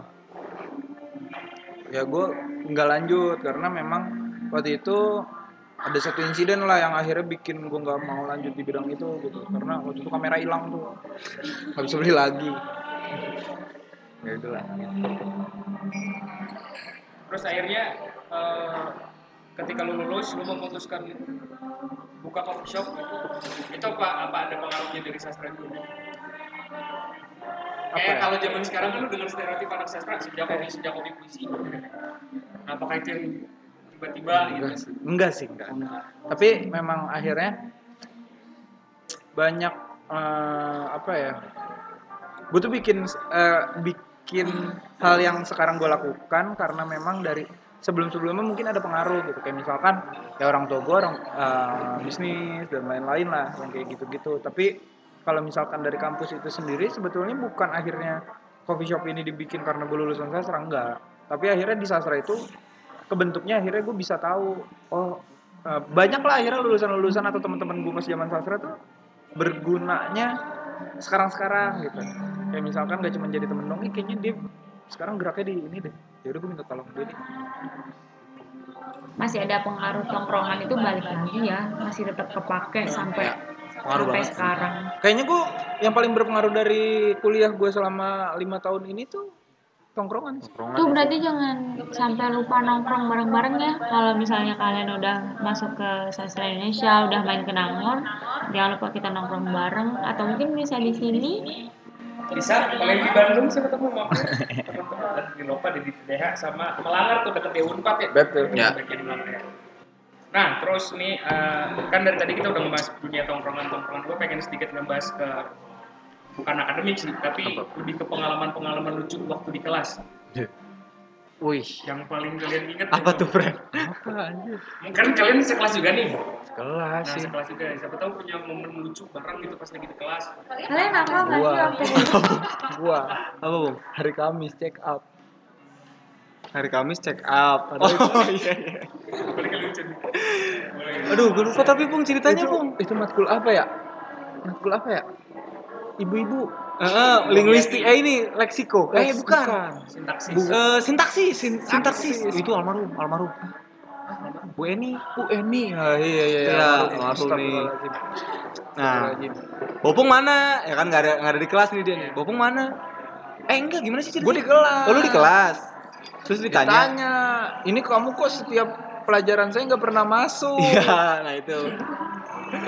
ya gue nggak lanjut karena memang waktu itu ada satu insiden lah yang akhirnya bikin gue nggak mau lanjut di bidang itu gitu. Karena waktu itu kamera hilang tuh. Nggak bisa beli lagi. Ya itulah terus akhirnya eh, ketika lu lulus lu memutuskan buka coffee shop itu apa apa ada pengaruhnya dari sastra itu? Kayak ya? kalau zaman sekarang kan lu dengan stereotip anak sastra sejak kopi sejak kopi puisi. Nah apakah itu yang tiba-tiba gitu? enggak sih. Enggak sih enggak. Tapi memang akhirnya banyak eh, apa ya gue tuh bikin eh, bikin hal yang sekarang gue lakukan karena memang dari sebelum-sebelumnya mungkin ada pengaruh gitu. Kayak misalkan ya orang tua gue orang eh, bisnis dan lain-lain lah yang kayak gitu-gitu. Tapi kalau misalkan dari kampus itu sendiri sebetulnya bukan akhirnya coffee shop ini dibikin karena gue lulusan sastra enggak. Tapi akhirnya di sastra itu kebentuknya akhirnya gue bisa tahu oh eh, banyak lah akhirnya lulusan-lulusan atau teman-teman gue pas zaman sastra tuh bergunanya sekarang-sekarang gitu kayak misalkan gak cuma jadi temen dong ih kayaknya dia sekarang geraknya di ini deh. Ya udah gue minta tolong dia nih masih ada pengaruh tongkrongan itu balik lagi ya. Masih tetap kepake sampai pengaruh sampai banget sih. sekarang. Kayaknya gue yang paling berpengaruh dari kuliah gue selama lima tahun ini tuh tongkrongan sih. tuh berarti jangan sampai lupa nongkrong bareng-bareng ya. Kalau misalnya kalian udah masuk ke sastra Indonesia udah main ke Nangor jangan lupa kita nongkrong bareng. Atau mungkin bisa di sini bisa kalian di Bandung saya ketemu sama teman-teman di Nova di DH sama Melangar tuh deket di Unpad ya betul Ya. Ya. Nah, terus nih eh, kan dari tadi kita udah ngebahas dunia tongkrongan-tongkrongan. Gue pengen sedikit ngebahas ke bukan akademik sih, tapi lebih ke pengalaman-pengalaman lucu waktu di kelas. Wih, Yang paling kalian inget apa tuh, friend? apa anjir Kan kalian sekelas juga nih. kelas Nah, sih sekelas juga. Siapa tahu punya momen lucu bareng gitu pas lagi di kelas. kalian apa nggak sih Gua. gua Apa, Bung? hari Kamis check up Hari Kamis check up. Oh iya iya. Aduh, gue lupa tapi Bung ceritanya, itu, Bung. itu matkul apa ya matkul apa ya ibu-ibu Heeh, linguistik eh ini leksiko. Eh Leks- bukan. Sintaksis. Eh, sintaksis, sin- sintaksis. Sintaksis. Itu almarhum, almarhum. Bu Eni. Bu Eni ah, iya iya iya Iya, almarhum. nih. Nah. Bopung mana? Ya kan nggak ada nggak ada di kelas nih dia nih. Bopung mana? Eh enggak, gimana sih ceritanya? Gua di kelas. Oh, lu di kelas. Terus ditanya. ditanya ini kamu kok setiap pelajaran saya nggak pernah masuk Iya, nah itu.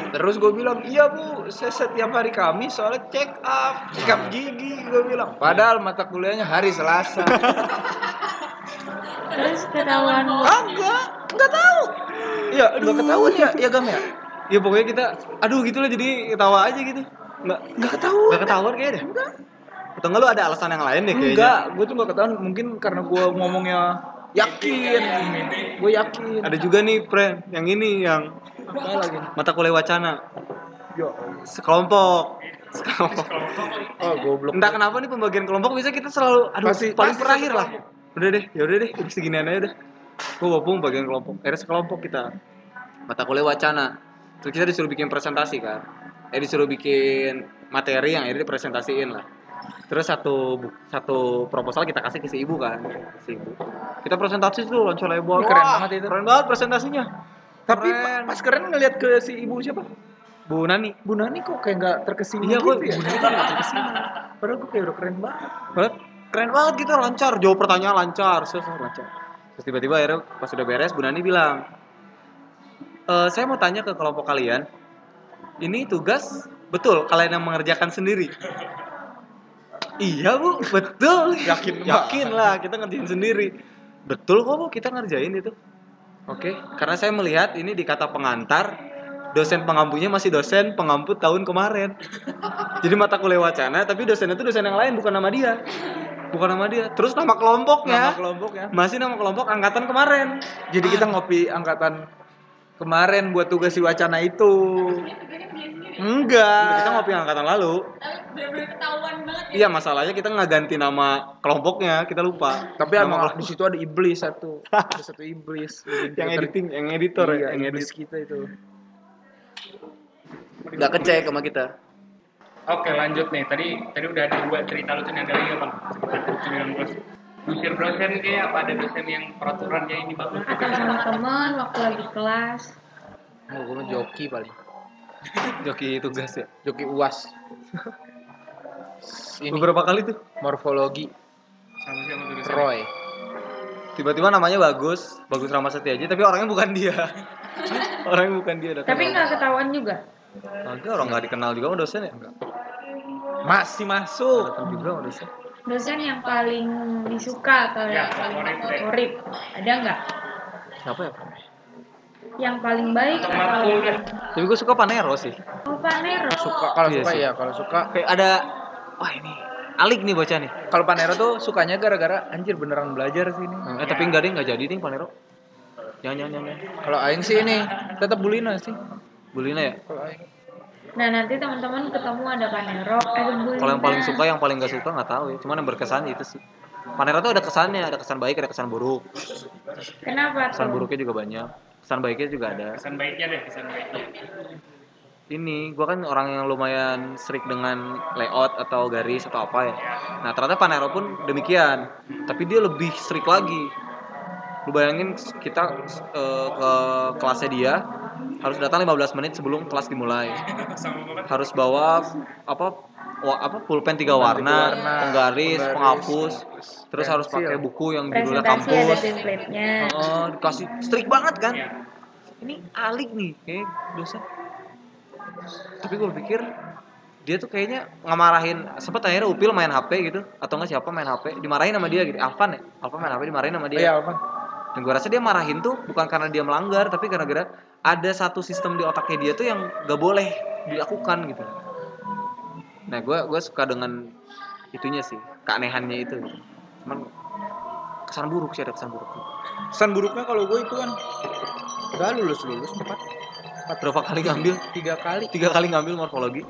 terus gue bilang iya bu saya setiap hari Kamis soalnya check up check up gigi gue bilang padahal mata kuliahnya hari Selasa terus ketahuan Enggak, enggak tahu. Iya, enggak ketahuan ya, ya Gam ya? Ya pokoknya kita aduh gitu lah jadi ketawa aja gitu. Enggak Enggak ketahuan. enggak ketahuan kayaknya deh. Enggak. Atau enggak lu ada alasan yang lain deh kayaknya. Enggak, gue tuh enggak ketahuan mungkin karena gue ngomongnya yakin. Gue yakin. Ada juga nih, friend, yang ini yang apa lagi? mata kuliah wacana. Sekelompok. Sekelompok. Oh, goblok. Entah kenapa nih pembagian kelompok bisa kita selalu aduh Pasti- paling pasti terakhir lah. Udah deh, ya udah deh, udah seginian aja udah. Gue bopung bagian kelompok. Akhirnya sekelompok kita. Mata kuliah wacana. Terus kita disuruh bikin presentasi kan. Eh disuruh bikin materi yang akhirnya dipresentasiin lah. Terus satu satu proposal kita kasih ke si ibu kan, si ibu. Kita presentasi tuh loncat lebar. Keren banget itu. Keren banget presentasinya. Tapi Keren. pas keren ngeliat ke si ibu siapa? Bu Nani. Bu Nani kok kayak nggak terkesima Iya, gitu ya? Bu Nani nggak terkesima. Padahal gue kayak udah keren banget. keren banget gitu lancar jawab pertanyaan lancar selesai lancar terus tiba-tiba akhirnya pas sudah beres Bu Nani bilang e, saya mau tanya ke kelompok kalian ini tugas betul kalian yang mengerjakan sendiri iya bu. Betul. Yakin [laughs] yakin lah kita ngerjain sendiri. Betul kok bu. Kita ngerjain itu. Oke karena saya melihat ini di kata pengantar dosen pengampunya masih dosen pengampu tahun kemarin. Jadi mata kuliah wacana tapi dosennya itu dosen yang lain bukan nama dia. Bukan nama dia. Terus nama kelompoknya. Nama kelompoknya. masih nama kelompok angkatan kemarin. Jadi kita ngopi angkatan kemarin buat tugas si wacana itu. Enggak kita ngopi angkatan lalu ketahuan banget iya masalahnya kita nggak ganti nama kelompoknya kita lupa Tapi nama di situ ada iblis satu. Ada satu iblis. [laughs] yang editing yang editor Iya, ya yang iblis edit kita itu. nggak kecek sama kita Oke lanjut nih tadi tadi udah ada dua cerita lucu nih ada lagi apa? Lucu yang bos. Usir dosen kayak apa ada dosen yang peraturannya ini banget? atau sama teman waktu lagi kelas Oh, gue joki paling. Joki tugas ya? Joki uas. Ini. Beberapa kali tuh. Morfologi. Sama siapa? Roy. tiba-tiba namanya bagus bagus Rama Setiaji tapi orangnya bukan dia. [laughs] Orangnya bukan dia datang tapi nggak ketahuan juga? Agak orang nggak dikenal juga sama dosen ya? Enggak Masih masuk. datang juga sama dosen. Dosen yang paling disuka atau Ya, yang paling favorit ada nggak? Siapa ya yang paling baik Atau atau tapi gue suka Panero sih. Oh Panero. Suka kalau Iya suka sih. ya, kalau suka. Kayak ada wah ini alik nih bocah nih. Kalau Panero tuh sukanya gara-gara anjir beneran belajar sih ini. eh tapi enggak deh enggak jadi deh Panero. Jangan jangan jangan Kalau aing sih ini tetap Bulina sih. Bulina ya? Kalau aing. Nah nanti teman-teman ketemu ada Panero, ada Bulina. kalau yang paling suka yang paling gak suka nggak tahu ya. Cuman yang berkesan itu sih. Panero tuh ada kesannya ada kesan baik ada kesan buruk. Kenapa kesan tuh? buruknya juga banyak kesan baiknya juga ada. Kesan baiknya deh, kesan baiknya. ini gua kan orang yang lumayan strict dengan layout atau garis atau apa ya. Nah ternyata Panero pun demikian. Tapi dia lebih strict lagi. Lu bayangin kita eh, ke kelasnya dia harus datang 15 menit sebelum kelas dimulai harus bawa apa wa- apa pulpen tiga warna, warna, penggaris, penghapus, terus harus pakai buku yang judulnya kampus. Oh, dikasih strict banget kan? Iya. Ini alik nih, kayak dosen. Tapi gue pikir dia tuh kayaknya ngemarahin sempet akhirnya Upil main HP gitu atau enggak siapa main HP dimarahin sama dia gitu Alvan ya Alvan main HP dimarahin sama dia Iya, apa? Dan gue rasa dia marahin tuh bukan karena dia melanggar tapi karena gara ada satu sistem di otaknya dia tuh yang gak boleh dilakukan gitu. Nah gue gue suka dengan itunya sih keanehannya itu gitu. cuman kesan buruk sih ada kesan buruk. Pesan buruknya kalau gue itu kan gak lulus lulus tepat berapa kali ngambil? Tiga kali. tiga kali ngambil morfologi.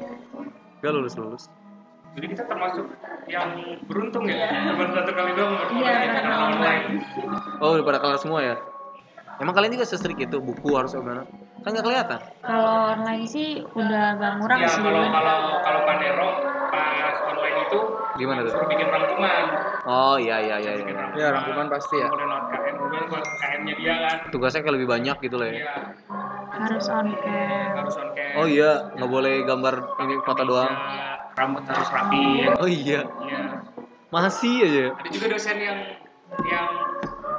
Gak lulus lulus Jadi kita termasuk yang beruntung ya, cuma satu kali doang Iya, bermain karena karena online. oh udah pada kelar semua ya emang kalian juga sestrik itu buku harus gimana kan nggak kelihatan Kalau online sih udah agak ngurang Ya sih. kalau kalau kalau Panero pas online itu gimana tuh suruh bikin rangkuman. oh iya iya iya, iya. rangkuman. Ya, rangkuman pasti ya. Kemudian KM, kemudian buat KM-nya dia kan. tugasnya kayak lebih banyak gitu lah ya Iya, Harus on cam. harus on cam. oh iya nggak boleh gambar ini foto doang Ya, rambut harus rapi. oh iya Iya. masih aja Ada juga dosen yang yang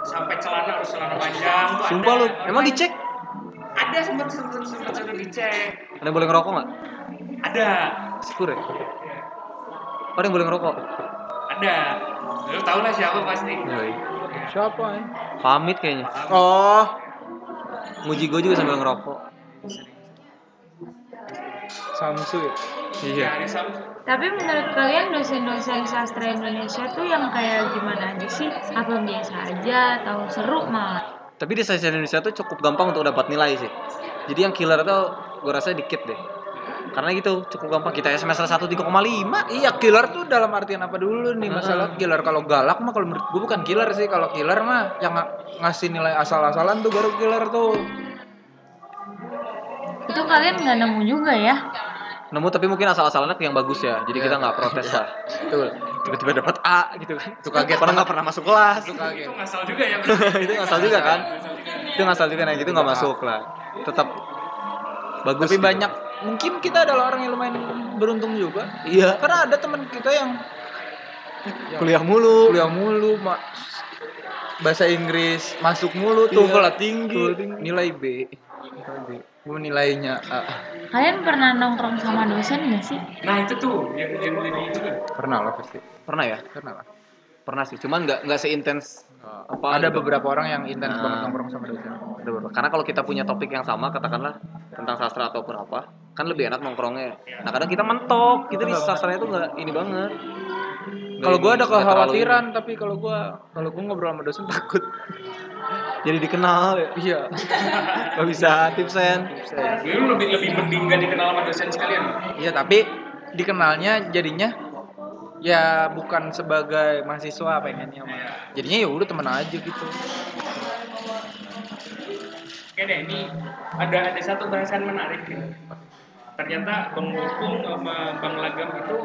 sampai celana harus celana panjang. tuh Sumpah ada. lu, emang dicek? Ada sempat sempat sempat sudah dicek. Ada yang boleh ngerokok nggak? Ada. Syukur ya. Oh, ada yang boleh ngerokok? Ada. Lu tau lah siapa pasti. Yoi. Siapa ya? Pamit kayaknya. Oh, Muji gue juga sambil ngerokok. Samsu ya. Iya. Ya. Tapi menurut kalian dosen-dosen sastra Indonesia tuh yang kayak gimana aja sih? Apa biasa aja atau seru malah? Tapi di sastra Indonesia tuh cukup gampang untuk dapat nilai sih. Jadi yang killer tuh gue rasa dikit deh. Karena gitu cukup gampang kita semester 1 3,5. Iya, killer tuh dalam artian apa dulu nih masalah Heeh. killer kalau galak mah kalau menurut gue bukan killer sih kalau killer mah yang nga- ngasih nilai asal-asalan tuh baru killer tuh Itu kalian nggak nemu juga ya? Nemu tapi mungkin asal-asalannya yang bagus ya. Jadi kita nggak protes lah. betul Tiba-tiba dapat A gitu kan. Itu kaget Padahal nggak pernah masuk kelas. itu kaget Itu ngasal juga ya. [laughs] itu ngasal juga kan? Itu ngasal juga nah gitu nggak masuk lah. Tetap bagus. tapi gitu. banyak mungkin kita adalah orang yang lumayan beruntung juga Iya. karena ada teman kita yang Kuliah mulu. kuliah mulu ma- bahasa Inggris masuk mulu Iya. TOEFL tinggi TOEFL tinggi. nilai B Gue nilainya A. Kalian pernah nongkrong sama dosen nggak sih? Nah itu tuh yang yang jadi itu kan. pernah lah pasti Pernah ya? pernah lah Pernah sih. Cuman nggak nggak seintens apa ada gitu. beberapa orang yang intens Nah. banget nongkrong sama dosen Ada beberapa. Karena kalau kita punya topik yang sama, katakanlah tentang sastra ataupun apa, kan lebih enak nongkrongnya. Nah kadang kita mentok, kita di sastra itu nggak ini banget. Kalau gue ada kekhawatiran tapi kalau gue kalau gue ngobrol sama dosen [laughs] takut. Jadi dikenal ya. iya [laughs] Gak bisa tipsen. Jadi lu lebih lebih mending gak dikenal sama dosen sekalian. iya tapi dikenalnya jadinya ya bukan sebagai mahasiswa pengennya mah. jadinya ya udah temen aja gitu Oke deh, ini ada ada satu bahasan menarik nih. Ternyata Bang Bopung sama Bang Lagam itu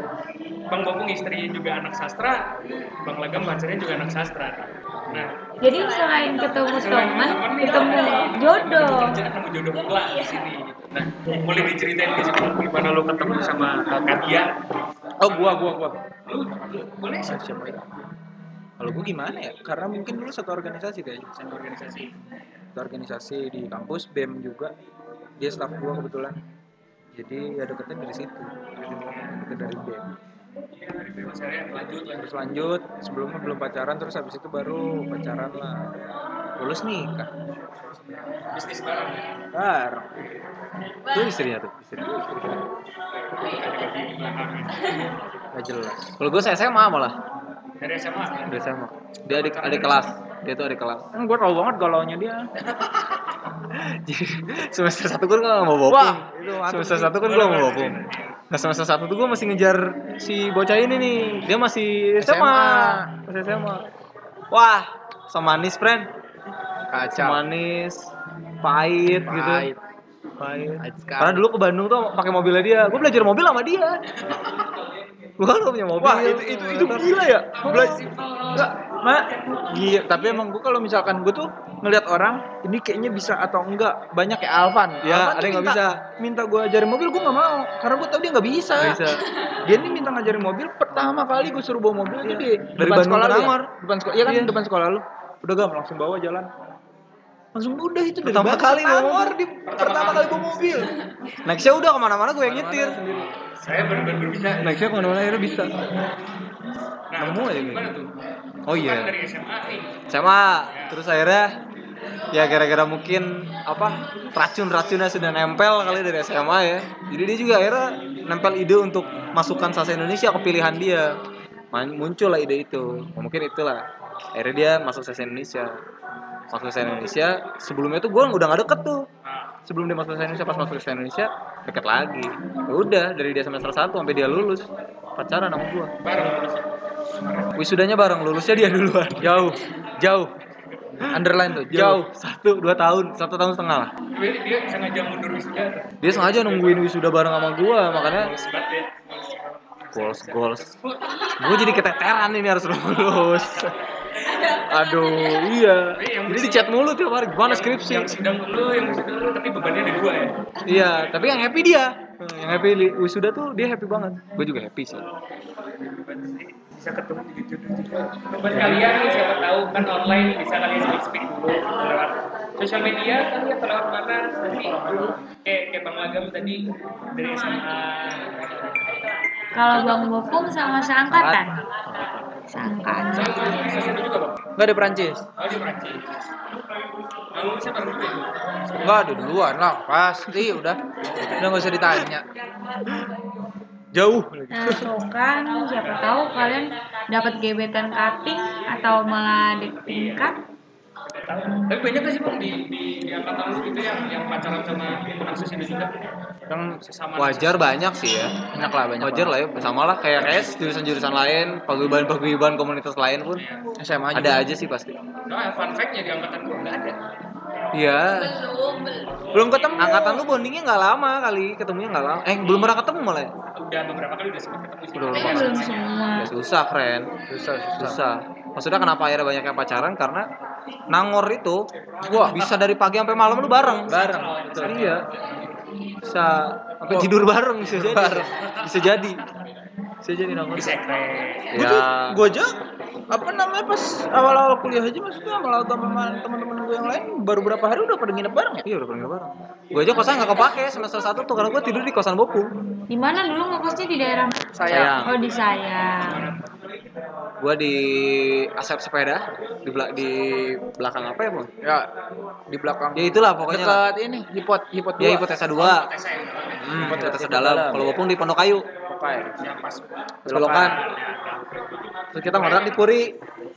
Bang Bopung istri juga anak sastra, Bang Lagam pacarnya juga anak sastra. Nah, Jadi selain ketemu teman, ketemu jodoh. sama jodoh pula di sini. Gitu. Nah, boleh diceritain di sini gimana lu ketemu sama uh, Katia? oh gua gua gua Lu boleh sih. siapa ya kalau gue gimana ya karena mungkin dulu satu organisasi kayaknya Satu organisasi. satu organisasi di kampus bem juga dia staff gua kebetulan jadi ya deketnya dari situ deket dari bem lanjut lanjut. terus lanjut sebelumnya belum pacaran terus habis itu baru pacaran lah lulus nikah Bisnis bareng. bareng Itu istrinya tuh. Istri. Ada Katia di belakang. Gak jelas. Kalau gue SMA malah Dari SMA. dari SMA. Dia adik adik kelas. Dia tuh adik kelas. Kan gue tau banget galaunya dia. Semester satu gue nggak mau mantap semester satu kan gue mau bopung. Nah semester satu tuh gue masih ngejar si bocah ini nih. Dia masih SMA. SMA. Masih SMA. Wah, semanis friend. Kacau. Semanis, pahit, gitu. Pahit. Pahit. Pahit. Karena dulu ke Bandung tuh pakai mobilnya dia. Gue belajar mobil sama dia. [laughs] gue kan gak punya mobil. Wah, itu itu itu gila ya. Enggak, Ma, iya, tapi emang gue kalau misalkan gue tuh ngelihat orang ini kayaknya bisa atau enggak banyak kayak Alvan. Ya, Alvan ada yang nggak bisa. Minta gue ajarin mobil gue nggak mau karena gue tau dia nggak bisa. Nggak bisa. Dia nih minta ngajarin mobil pertama kali gue suruh bawa mobil itu di Dari depan Bandung sekolah lu ya? Depan sekolah. Iya kan Iya. depan sekolah lu. Udah gak langsung bawa jalan. Langsung udah itu dari Pertama kali mobil. di pertama kali bawa mobil. Nextnya udah ke mana-mana gue yang nyetir. Saya benar-benar bisa. Nextnya ke mana-mana akhirnya bisa. Nah, Nemu aja gimana tuh? Oh iya. Dari SMA nih. SMA terus akhirnya ya gara-gara mungkin apa racun-racunnya sudah nempel kali dari SMA ya jadi dia juga akhirnya nempel ide untuk masukkan sasa Indonesia ke pilihan dia muncul lah ide itu mungkin itulah akhirnya dia masuk sasa Indonesia. Masuk sasa Indonesia sebelumnya tuh gue udah gak deket tuh. Sebelum dia masuk sasa Indonesia pas masuk sasa Indonesia deket lagi. Ya udah dari dia semester 1 sampai dia lulus pacaran sama gue lulus. wisudanya bareng lulusnya dia duluan. Jauh, jauh. Underline tuh, jauh. Satu dua tahun satu tahun setengah lah. Dia, sengaja mundur wisuda. dia sengaja nungguin wisuda bareng sama gua makanya ya. goals goals. Gua jadi keteteran ini harus lulus aduh iya. Jadi di chat mulu tiap hari gimana skripsi? Yang sidang lu, yang wisuda lu, tapi bebannya ada dua ya. iya tapi yang happy dia. Yang happy li- wisuda tuh dia happy banget. Gua juga happy sih. Bisa ketemu di jodoh juga. Buat kalian nih siapa tahu kan online bisa kalian speak speak dulu lewat sosial media kali atau lewat mana? Nanti kayak kayak bang Magam tadi dari SMA Kalau Bang Bopung sama seangkatan. Sesuatu juga bang Enggak di oh ya Enggak ada duluan lah, pasti udah. Udah nggak usah ditanya. Jauh. Nah, tuh kan siapa tahu kalian dapat gebetan cutting atau malah tingkat tahu tapi banyak gak sih bang di di, di angkatan lu gitu yang yang pacaran sama akses ini juga? Yang sesama wajar banyak sih ya. Enak lah banyak. wajar lah ya. Sama lah kayak kayak jurusan-jurusan lain paguyuban-paguyuban komunitas lain pun. SMA juga. ada aja sih pasti. Soalnya fun fact-nya di angkatan gua nggak ada. Iya. Belum ketemu. angkatan lu bondingnya nggak lama kali ketemunya nggak lama. Eh belum pernah ketemu malah ya? Udah beberapa kali udah sempat ketemu sih. Udah belum semua. ya susah friend Susah, susah. susah maksudnya kenapa akhirnya banyak yang pacaran? Karena nangor itu wah bisa dari pagi sampai malam lu bareng. Bareng. iya. Bisa sampai tidur bareng bisa jadi. bisa jadi. Bisa jadi nangor. Tuh, ya. gue aja apa namanya pas awal-awal kuliah aja maksudnya sama teman teman-teman gue yang lain baru berapa hari udah pada nginep bareng ya. iya udah pernah bareng. Gue aja kosan nggak kepake semester satu tuh karena gue tidur di kosan bopung Di mana dulu ngekosnya? Di daerah? Sayang. Oh di Sayang. Gue di asep sepeda di belak di belakang apa ya bang Ya di belakang. ya itulah pokoknya lah. Dekat ini hipot hipot ya dua. hipotesa dua tes saya hmm, hipotesa Hipotesa dalam dalam. kalau bopung di pondok kayu belokan terus kita ngontrak di puri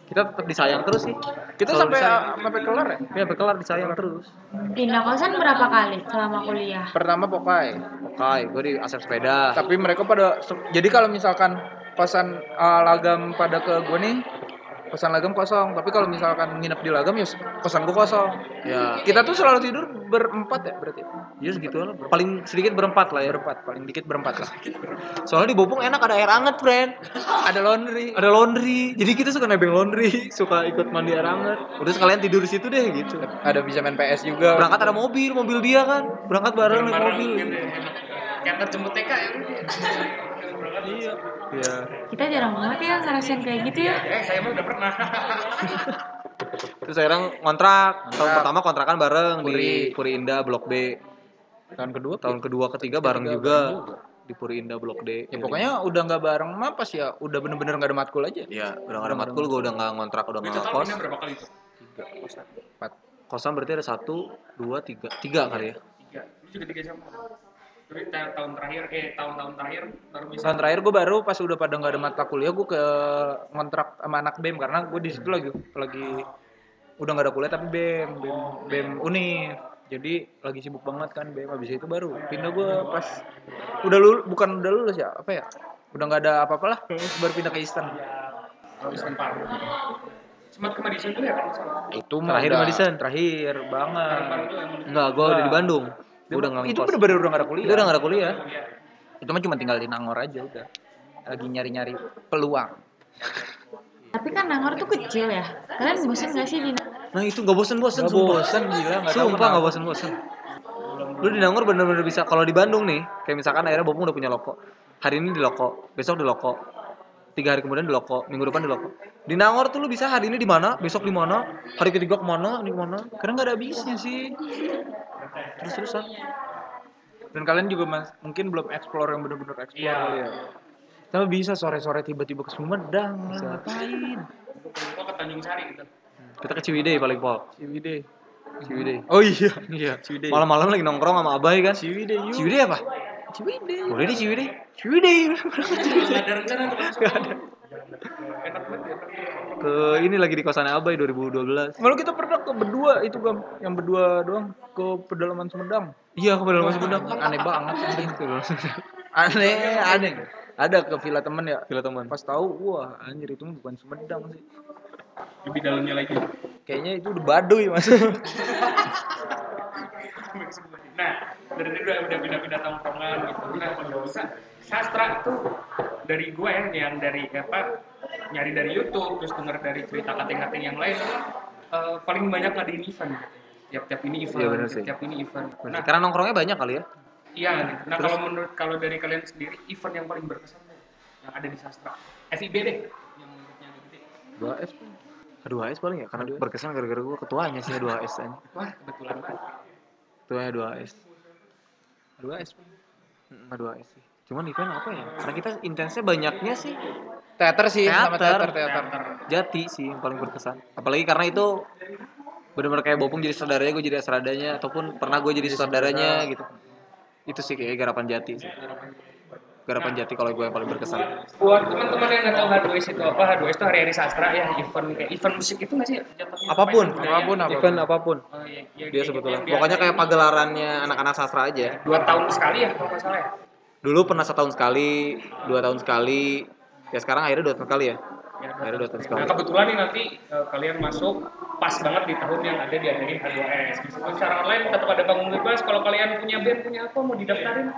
kita tetap disayang terus sih Kita Selalu sampai disayang. sampai kelar ya. ya sampai kelar disayang terus Pindah kosan berapa kali selama kuliah? Pertama Pokai. oke gue di asep sepeda Tapi mereka pada jadi kalau misalkan kosan uh, lagam pada ke gue nih kosan lagam kosong. Tapi kalau misalkan nginep di lagam ya kosan gue kosong. Ya. Kita tuh selalu tidur berempat ya berarti? Ya segitu lah paling sedikit berempat lah ya. Berempat paling dikit berempat lah. Soalnya di bopung enak ada air hangat friend. [laughs] Ada laundry. Ada laundry. Jadi kita suka nebeng laundry [laughs] suka ikut mandi air hangat. Udah sekalian tidur di situ deh gitu. Ada bisa main PS juga. Berangkat ada mobil mobil dia kan. Berangkat bareng naik mobil. gitu ya. Kayak jemput TK ya iya. Iya. Kita jarang banget ya ngerasain kayak gitu ya. eh saya mah udah pernah. [laughs] Terus sekarang kontrak tahun Kontrak. pertama kontrakan bareng di Puri. Puri Indah Blok B. Tahun kedua tahun kedua ketiga bareng juga di Puri Indah Blok D. Ya pokoknya udah nggak bareng mah pas ya? Udah bener-bener nggak ada matkul aja. Ya udah gak ada matkul gue udah gak ngontrak udah itu gak tahun kos berapa kali tuh Empat. kosan berarti ada satu dua tiga. Tiga kali ya? Tiga. Lu juga tiga sama Tapi tahun terakhir, eh tahun-tahun terakhir baru bisa. tahun terakhir gue baru pas udah pada nggak ada mata kuliah gue ke kontrak sama anak bem karena gue di situ lagi lagi udah nggak ada kuliah tapi bem bem bem univ jadi lagi sibuk banget kan bem habis itu baru pindah gue pas udah lulus bukan udah lulus ya apa ya udah nggak ada apa-apa lah baru pindah ke Eastern Kalau Eastern Park. Sempat ke Madison dulu ya salah. itu Terakhir udah Madison? terakhir banget. Enggak, gua udah di Bandung. Gua udah itu ngangkos. bener-bener udah gak ada kuliah. Itu udah gak ada kuliah. Itu mah cuma tinggal di Nangor aja udah. Lagi nyari-nyari peluang. Tapi kan Nangor tuh kecil ya. Kalian bosan gak sih di Nah itu gak bosen-bosen sumpah. bosen, gila, nggak tahu Sumpah gak bosen-bosen. Lu di Nangor bener-bener bisa Kalau di Bandung nih Kayak misalkan akhirnya Bopung udah punya loko. Hari ini di loko Besok di loko. Tiga hari kemudian di loko Minggu depan di loko. Di Nangor tuh lu bisa hari ini di mana Besok di mana Hari ketiga ke mana Ini ke mana. Karena nggak ada habisnya sih Terus-terusan dan kalian juga mas, mungkin belum explore yang bener-bener explore Iya. kali ya? Tapi bisa sore-sore tiba-tiba ke Sumedang Bisa. ngapain? Gua ke Tanjung Sari gitu. Kita ke Ciwidey paling pol. Ciwidey. Ciwidey. Oh iya. Iya. Ciwidey. Malam-malam lagi nongkrong sama Abai kan? Ciwidey yuk. Ciwidey apa? Ciwidey. Boleh di Ciwidey? Ciwidey. Nggak ada rencana tuh. Enak banget ya. Ke ini lagi di kosannya Abai 2012 Malu kita pernah ke berdua itu gam, yang berdua doang ke pedalaman Sumedang. Iya, ke pedalaman Sumedang. Aneh banget. Aneh, aneh. Ada ke villa temen ya. Villa teman. Pas tahu, wah anjir itu bukan Sumedang sih. Lebih dalamnya lagi. Kayaknya itu udah Baduy mas. Nah, dari tadi udah udah pindah-pindah tongkrongan gitu. Nah, sa- sastra tuh dari gue ya, yang dari apa nyari dari YouTube, terus denger dari cerita kating-kating yang lain, eh, paling banyak ngadain event. Tiap-tiap ini event, Iya, bener sih. tiap ini event. Nah, Karena nongkrongnya banyak kali ya. iya. gitu. Nah, kalau menurut kalau dari kalian sendiri, event yang paling berkesan yang ada di sastra, FIB deh, yang menurutnya gede. 2S. Aduh, AS paling ya karena berkesan gara-gara gua ketuanya sih 2S aja. Wah, kebetulan banget. Ketuanya 2S. 2S. Hmm, 2S sih. Cuman event apa ya? Karena kita intensnya banyaknya sih Teater sih, sama Teater. teater, teater. Teater. Jati sih yang paling berkesan. Apalagi karena itu benar-benar kayak Bopung jadi saudaranya, gue jadi sutradanya ataupun pernah gue jadi saudaranya gitu. Itu sih kayak garapan Jati sih. Garapan Jati kalau gue yang paling berkesan. Buat teman-teman yang nggak tahu H2S itu apa, H2S itu hari-hari sastra ya, event kayak event musik itu nggak sih? Apa pun, Apa ya? apa pun, apa pun. event apa pun. Oh, iya, iya, Dia sebetulnya. Pokoknya kayak pagelarannya anak-anak sastra aja. dua tahun sekali ya kalau nggak salah ya. Dulu pernah setahun sekali, dua tahun sekali. Ya sekarang akhirnya dua tahun sekali ya. Ya, Akhirnya dua tahun sekali. Nah kebetulan nih nanti eh, kalian masuk pas banget di tahun yang ada diadain H2S. Meskipun secara online tetap ada panggung bebas. Kalau kalian punya band punya apa mau didaftarin,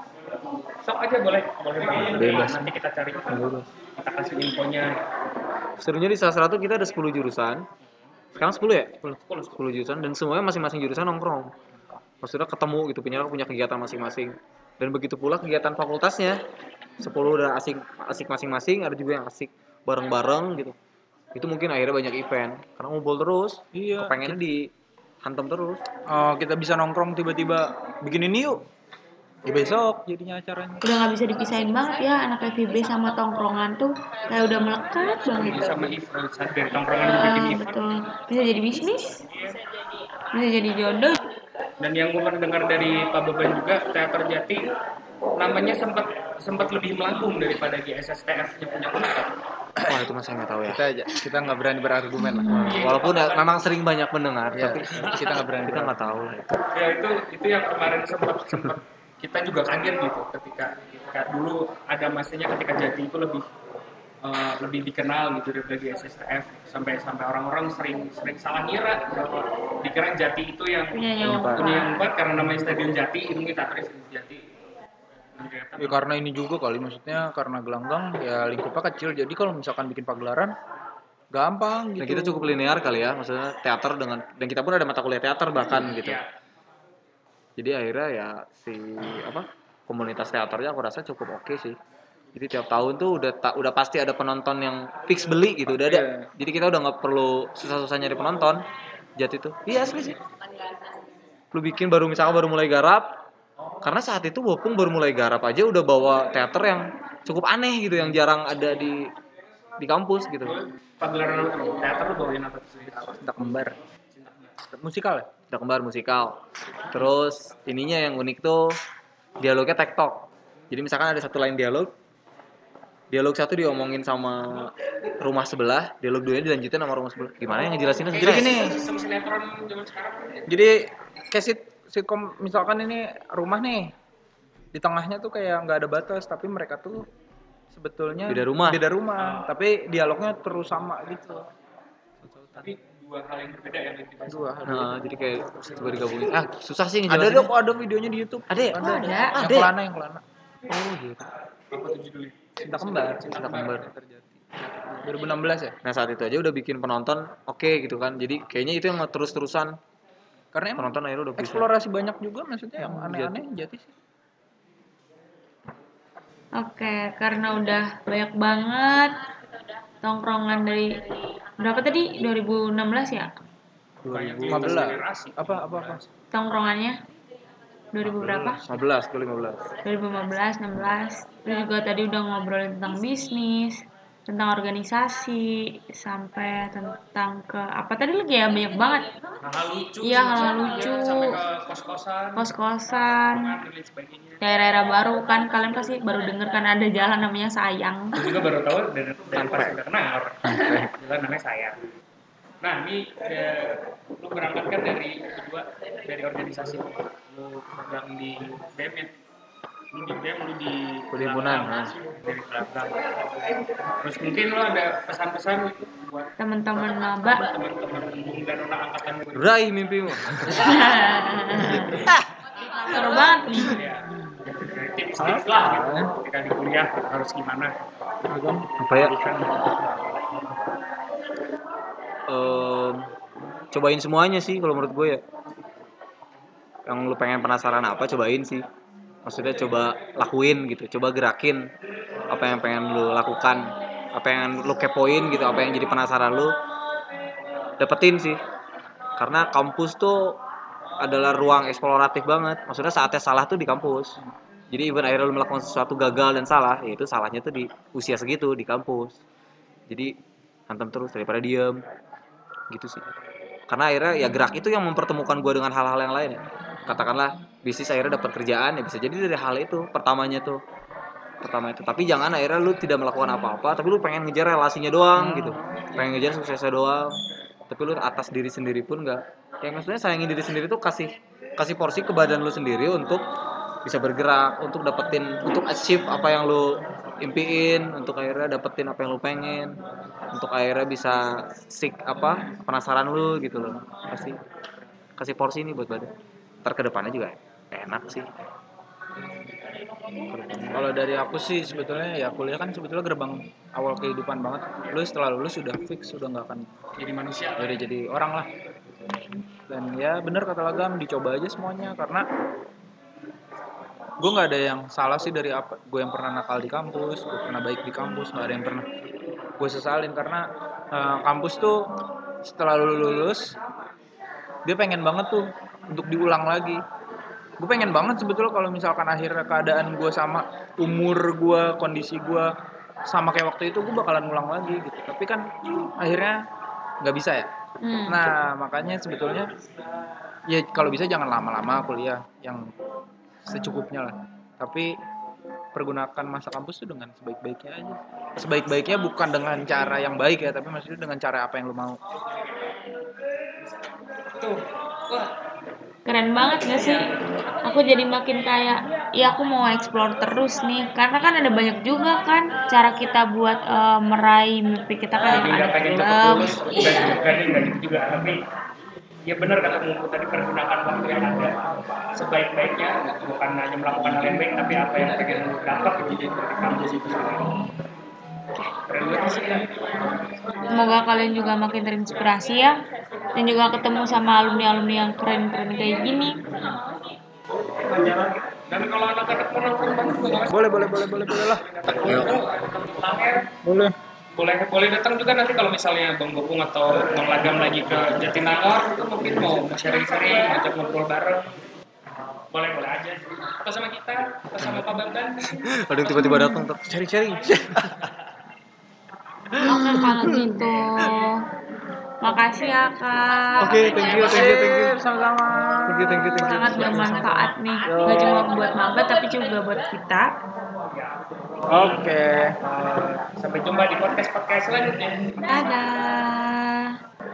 sok aja boleh. Boleh banget. Bebas. Nanti kita cari, kita kasih infonya. Serunya di sastra tuh kita ada 10 jurusan. Sekarang 10 ya? 10, 10. 10 jurusan dan semuanya masing-masing jurusan nongkrong. Maksudnya ketemu gitu, punya punya kegiatan masing-masing. Dan begitu pula kegiatan fakultasnya. 10 udah asik asik masing-masing, ada juga yang asik bareng-bareng gitu. Itu mungkin akhirnya banyak event karena ngumpul terus. Iya. Pengennya di hantam terus. Oh, kita bisa nongkrong tiba-tiba bikin ini yuk. Ya besok jadinya acaranya. udah nggak bisa dipisahin banget ya anak FIB sama tongkrongan tuh kayak udah melekat banget Ini sama event dari tongkrongan bikin Ah, event. betul bisa jadi bisnis bisa jadi jodoh Dan yang gue pernah dengar dari Pak Beban juga, teater Jati namanya sempat sempat lebih melambung daripada GSSTF-nya punya Unpad. Wah, itu masih nggak tahu ya. Kita aja, kita nggak berani berargumen lah. Walaupun ya, memang sering banyak mendengar, Iya, tapi kita nggak berani kita nggak tahu. ya itu itu yang kemarin sempat sempat kita juga kaget gitu ketika ketika dulu ada masanya ketika Jati itu lebih eh, lebih dikenal gitu daripada di SSTF sampai sampai orang-orang sering sering salah ngira bahwa dikira Jati itu yang punya yang Unpad karena namanya Stadion Jati ini kita terus Jati Ya karena ini juga kali maksudnya karena gelanggang ya lingkupnya kecil jadi kalau misalkan bikin pagelaran gampang gitu. Dan kita cukup linear kali ya, maksudnya teater dengan dan kita pun ada mata kuliah teater bahkan gitu. ya, Jadi akhirnya ya si apa komunitas teaternya aku rasa cukup oke sih. Jadi tiap tahun tuh udah ta- udah pasti ada penonton yang fix beli gitu udah ada. Iya. Jadi kita udah nggak perlu susah-susah nyari penonton. Jati tuh. Iya asli sih. Lu bikin baru misalkan baru mulai garap. Karena saat itu Bopung baru mulai garap aja udah bawa teater yang cukup aneh gitu yang jarang ada di di kampus gitu. pagelaran tuh? teater lu bawain apa tuh sendiri? cinta kembar. Musikal ya? Cinta kembar musikal. Terus ininya yang unik tuh dialognya tektok jadi misalkan ada satu line dialog dialog satu diomongin sama rumah sebelah dialog dua dilanjutin sama rumah sebelah. Gimana yang ngejelasinnya Jadi gini, sistem sinetron zaman sekarang. Jadi kayak sit sitkom misalkan ini rumah nih di tengahnya tuh kayak nggak ada batas tapi mereka tuh sebetulnya Beda rumah. beda rumah. Tapi dialognya terus sama gitu. Tapi dua hal yang berbeda yang dibahas dua nah, jadi kayak coba digabungin. Ah susah sih ada ngejelasinnya. dong ada videonya di YouTube. Ada ya? ada, Ada. yang Ada. kelana. Yang kelana. Oh gitu apa tuh judulnya cinta kembar Cinta Kembar. terjadi 2016 ya? Nah saat itu aja udah bikin penonton oke gitu kan. Jadi kayaknya itu yang terus terusan karena emang penonton akhirnya udah bisa. eksplorasi banyak juga maksudnya yang aneh-aneh jati sih. Oke, karena udah banyak banget tongkrongan dari berapa tadi? 2016 ya? banyak 15 generasi apa apa apa? Tongkrongannya 2000 berapa? 15 ke 15 2015, 16. Terus juga tadi udah ngobrolin tentang bisnis, tentang organisasi, sampai tentang ke apa tadi lagi ya banyak banget. hal-hal lucu Iya, hal-hal sampai- lucu. sampai ke kos-kosan Kos-kosan, dan daerah-daerah baru kan kalian pasti baru denger kan ada jalan namanya Sayang. Juga baru tahu dari, dari pas udah kenal jalan namanya saya nah ini eh, lu berangkat kan dari kedua dari organisasi lu pegang di BEM ya? Lu di BEM lu di Perhimpunan, nah. dari belakang. Terus mungkin lu ada pesan-pesan buat Teman-teman maba teman-teman Bung dan anak angkatan gue raih mimpimu. [laughs] Seru banget nih. ya tips-tips lah gitu. Ketika di kuliah harus gimana? Apa ya Em, cobain semuanya sih kalau menurut gue ya. Yang lu pengen penasaran apa cobain sih. Maksudnya coba lakuin gitu coba gerakin apa yang pengen lu lakukan apa yang lu kepoin gitu apa yang jadi penasaran lu dapetin sih. Karena kampus tuh adalah ruang eksploratif banget. Maksudnya saatnya salah tuh di kampus. Jadi even akhirnya lu melakukan sesuatu gagal dan salah ya itu salahnya tuh di usia segitu di kampus. Jadi hantem terus daripada diem gitu sih. Karena akhirnya ya gerak itu yang mempertemukan gue dengan hal-hal yang lain. Ya katakanlah bisnis akhirnya dapat kerjaan ya bisa jadi dari hal itu pertamanya tuh. Pertama itu. Tapi jangan akhirnya lu tidak melakukan apa-apa tapi lu pengen ngejar relasinya doang gitu. Pengen ngejar suksesnya doang. Tapi lu atas diri sendiri pun nggak. Ya maksudnya sayangin diri sendiri tuh kasih kasih porsi ke badan lu sendiri untuk bisa bergerak untuk dapetin untuk achieve apa yang lu impiin untuk akhirnya dapetin apa yang lu pengen untuk akhirnya bisa sik apa penasaran lu gitu loh. Kasih kasih porsi nih buat badan. Ntar ke depannya juga enak sih. Kalau dari aku sih sebetulnya ya kuliah kan sebetulnya gerbang awal kehidupan banget. Lu setelah lulus sudah fix sudah nggak akan jadi manusia. Jadi jadi orang lah. Dan ya bener kata Lagam dicoba aja semuanya. Karena gue nggak ada yang salah sih dari apa gue yang pernah nakal di kampus gue pernah baik di kampus nggak ada yang pernah gue sesalin karena eh, kampus tuh setelah lu lulus dia pengen banget tuh untuk diulang lagi. Gue pengen banget sebetulnya kalau misalkan akhirnya keadaan gue sama umur gue kondisi gue sama kayak waktu itu gue bakalan ngulang lagi gitu. Tapi kan akhirnya nggak bisa ya? Hmm. nah makanya sebetulnya ya kalau bisa jangan lama-lama kuliah. Yang secukupnya lah tapi pergunakan masa kampus tuh dengan sebaik-baiknya aja sebaik-baiknya bukan dengan cara yang baik ya tapi maksudnya dengan cara apa yang lo mau tuh wah Keren banget gak sih? Aku jadi makin kayak, ya aku mau explore terus nih. Karena kan ada banyak juga kan cara kita buat eh, meraih mimpi kita kan ada pengen cepet film. lulus juga tapi ya benar kata Mungku tadi pergunakan waktu yang ada. Sebaik-baiknya bukan hanya melakukan hal yang baik tapi apa yang pengen lu dapat gitu dari kampus itu sendiri Semoga kalian juga makin terinspirasi ya. Dan juga ketemu sama alumni-alumni yang keren-keren kayak gini. dan kalau anak-anak mau nongkrong boleh boleh boleh boleh boleh lah. Boleh boleh boleh datang juga nanti kalau misalnya Bang Gopung atau Bang Lagam lagi ke Jatinangor itu mungkin mau sharing-sharing ngajak ngobrol bareng. Boleh boleh aja. Atau sama kita atau sama Pak Bambang. [laughs] Ada yang tiba-tiba datang tuh sharing-sharing. [laughs] Oke kalau gitu. Makasih ya kak. Oke, okay, thank you, thank you, thank you. Sama-sama. Thank you, thank you, thank you. Sangat bermanfaat nih, nggak cuma buat maba tapi juga buat kita. Oke. Okay. Sampai jumpa di podcast podcast selanjutnya. Dadah.